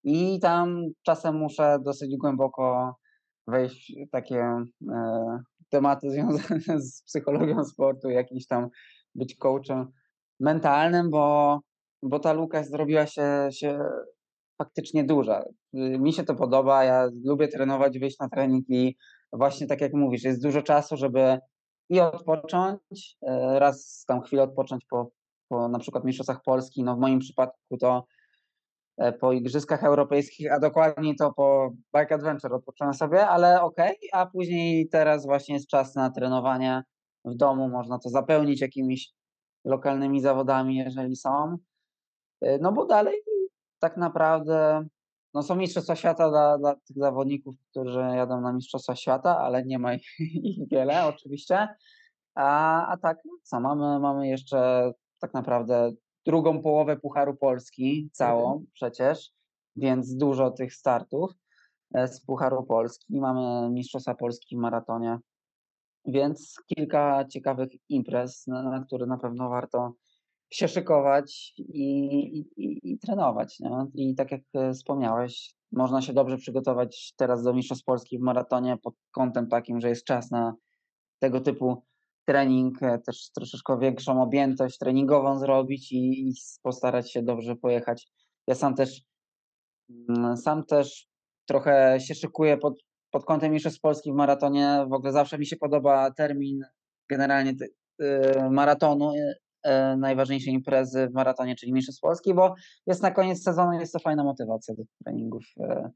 I tam czasem muszę dosyć głęboko wejść w takie tematy związane z psychologią sportu, jakiś tam być coachem mentalnym, bo, bo ta luka zrobiła się, się faktycznie duża. Mi się to podoba, ja lubię trenować, wyjść na trening i właśnie tak jak mówisz, jest dużo czasu, żeby i odpocząć, e, raz tam chwilę odpocząć po, po na przykład Mistrzostwach Polski, no w moim przypadku to e, po Igrzyskach Europejskich, a dokładniej to po Bike Adventure odpocząłem sobie, ale okej, a później teraz właśnie jest czas na trenowanie w domu, można to zapełnić jakimiś lokalnymi zawodami, jeżeli są. E, No bo dalej tak naprawdę no są Mistrzostwa Świata dla, dla tych zawodników, którzy jadą na Mistrzostwa Świata, ale nie ma ich, ich wiele oczywiście. A, a tak, no co, mamy, mamy jeszcze tak naprawdę drugą połowę Pucharu Polski, całą przecież, więc dużo tych startów e, z Pucharu Polski. Mamy Mistrzostwa Polski w maratonie, więc kilka ciekawych imprez, na, na które na pewno warto się szykować i, i, i, trenować. Nie? I tak jak e, wspomniałeś, można się dobrze przygotować teraz do Mistrzostw Polski w maratonie pod kątem takim, że jest czas na tego typu trening, e, też troszeczkę większą objętość treningową zrobić i, i postarać się dobrze pojechać. Ja sam też mm, sam też trochę się szykuję pod, pod kątem Mistrzostw Polski w maratonie. W ogóle zawsze mi się podoba termin generalnie y, maratonu, y, najważniejszej imprezy w maratonie, czyli Mistrzostw Polski, bo jest na koniec sezonu, jest to fajna motywacja do treningów. y,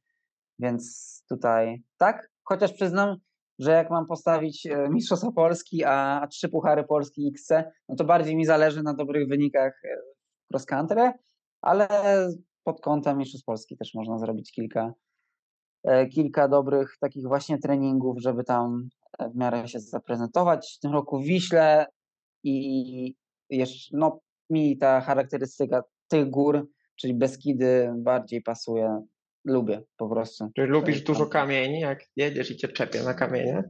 Więc tutaj tak, chociaż przyznam, że jak mam postawić e, Mistrzostwa Polski, a, trzy Puchary Polski XC, no to bardziej mi zależy na dobrych wynikach e, cross country, ale pod kątem Mistrzostw Polski też można zrobić kilka, e, kilka dobrych takich właśnie treningów, żeby tam e, w miarę się zaprezentować. W tym roku w Wiśle i jeszcze, no mi ta charakterystyka tych gór, czyli Beskidy bardziej pasuje. Lubię po prostu. Czy lubisz dużo kamieni, jak jedziesz i cię czepie na kamienie?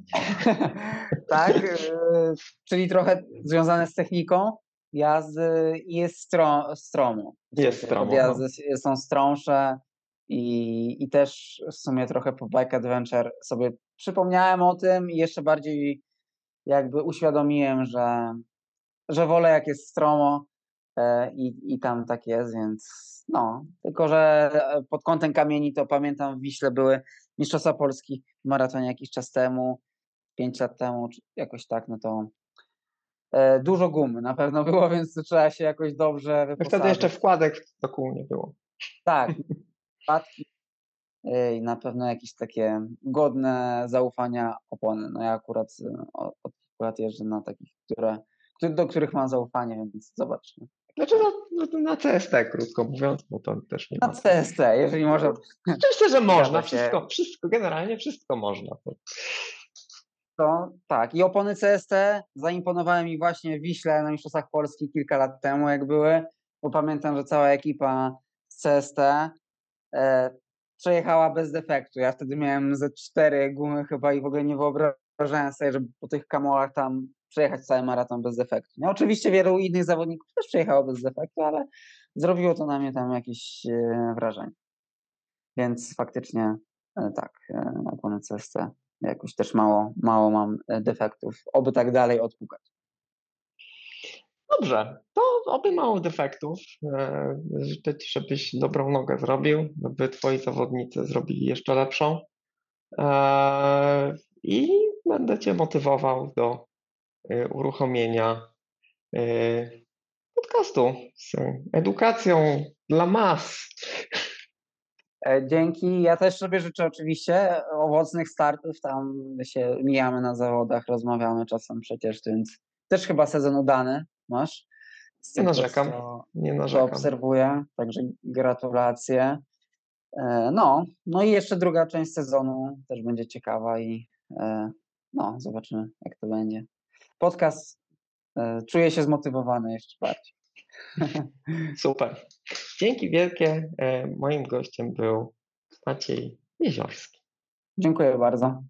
tak, e, czyli trochę związane z techniką jazdy i jest stro, stromo. Jest stromo, no. Podjazdy s- są strąższe i, i też w sumie trochę po Bike Adventure sobie przypomniałem o tym i jeszcze bardziej jakby uświadomiłem, że, że wolę jak jest stromo e, i, i tam tak jest, więc no, tylko że e, pod kątem kamieni to pamiętam w Wiśle były Mistrzostwa Polski w maratonie jakiś czas temu, 5 lat temu, czy jakoś tak, no to e, dużo gumy na pewno było, więc trzeba się jakoś dobrze No wyposażyć. Wtedy jeszcze wkładek do kół nie było. Tak, e, i na pewno jakieś takie godne zaufania opony. No ja akurat przykład jeżdżę na takich, które, do których mam zaufanie, więc zobaczmy. Znaczy na, na CST, krótko mówiąc, bo to też nie Na ma. CST, jeżeli może. Oczywiście, że można, wszystko, wszystko, generalnie wszystko można. To tak. I opony CST zaimponowały mi właśnie w Wiśle na Mistrzostwach Polski kilka lat temu, jak były, bo pamiętam, że cała ekipa z CST e, przejechała bez defektu. Ja wtedy miałem ze cztery gumy chyba i w ogóle nie wyobrażałem sobie, żeby po tych kamolach tam przejechać cały maraton bez defektu. No, oczywiście wielu innych zawodników też przejechało bez defektu, ale zrobiło to na mnie tam jakieś e, wrażenie. Więc faktycznie e, tak, e, opony CST jakoś też mało, mało mam defektów. Oby tak dalej odpukać. Dobrze, to oby mało defektów. Życzę żebyś dobrą nogę zrobił, żeby Twoi zawodnicy zrobili jeszcze lepszą. I będę Cię motywował do uruchomienia e, podcastu z edukacją dla mas. E, Dzięki. Ja też sobie życzę oczywiście owocnych startów. Tam się mijamy na zawodach, rozmawiamy czasem przecież, więc też chyba sezon udany masz. Nie narzekam. co- Nie narzekam. obserwuję, także gratulacje. E, No, no i jeszcze druga część sezonu też będzie ciekawa i e, no, zobaczymy jak to będzie. Podcast e, czuję się zmotywowany jeszcze bardziej. Super. Dzięki wielkie. E, Moim gościem był Maciej Jeziorski. Dziękuję bardzo.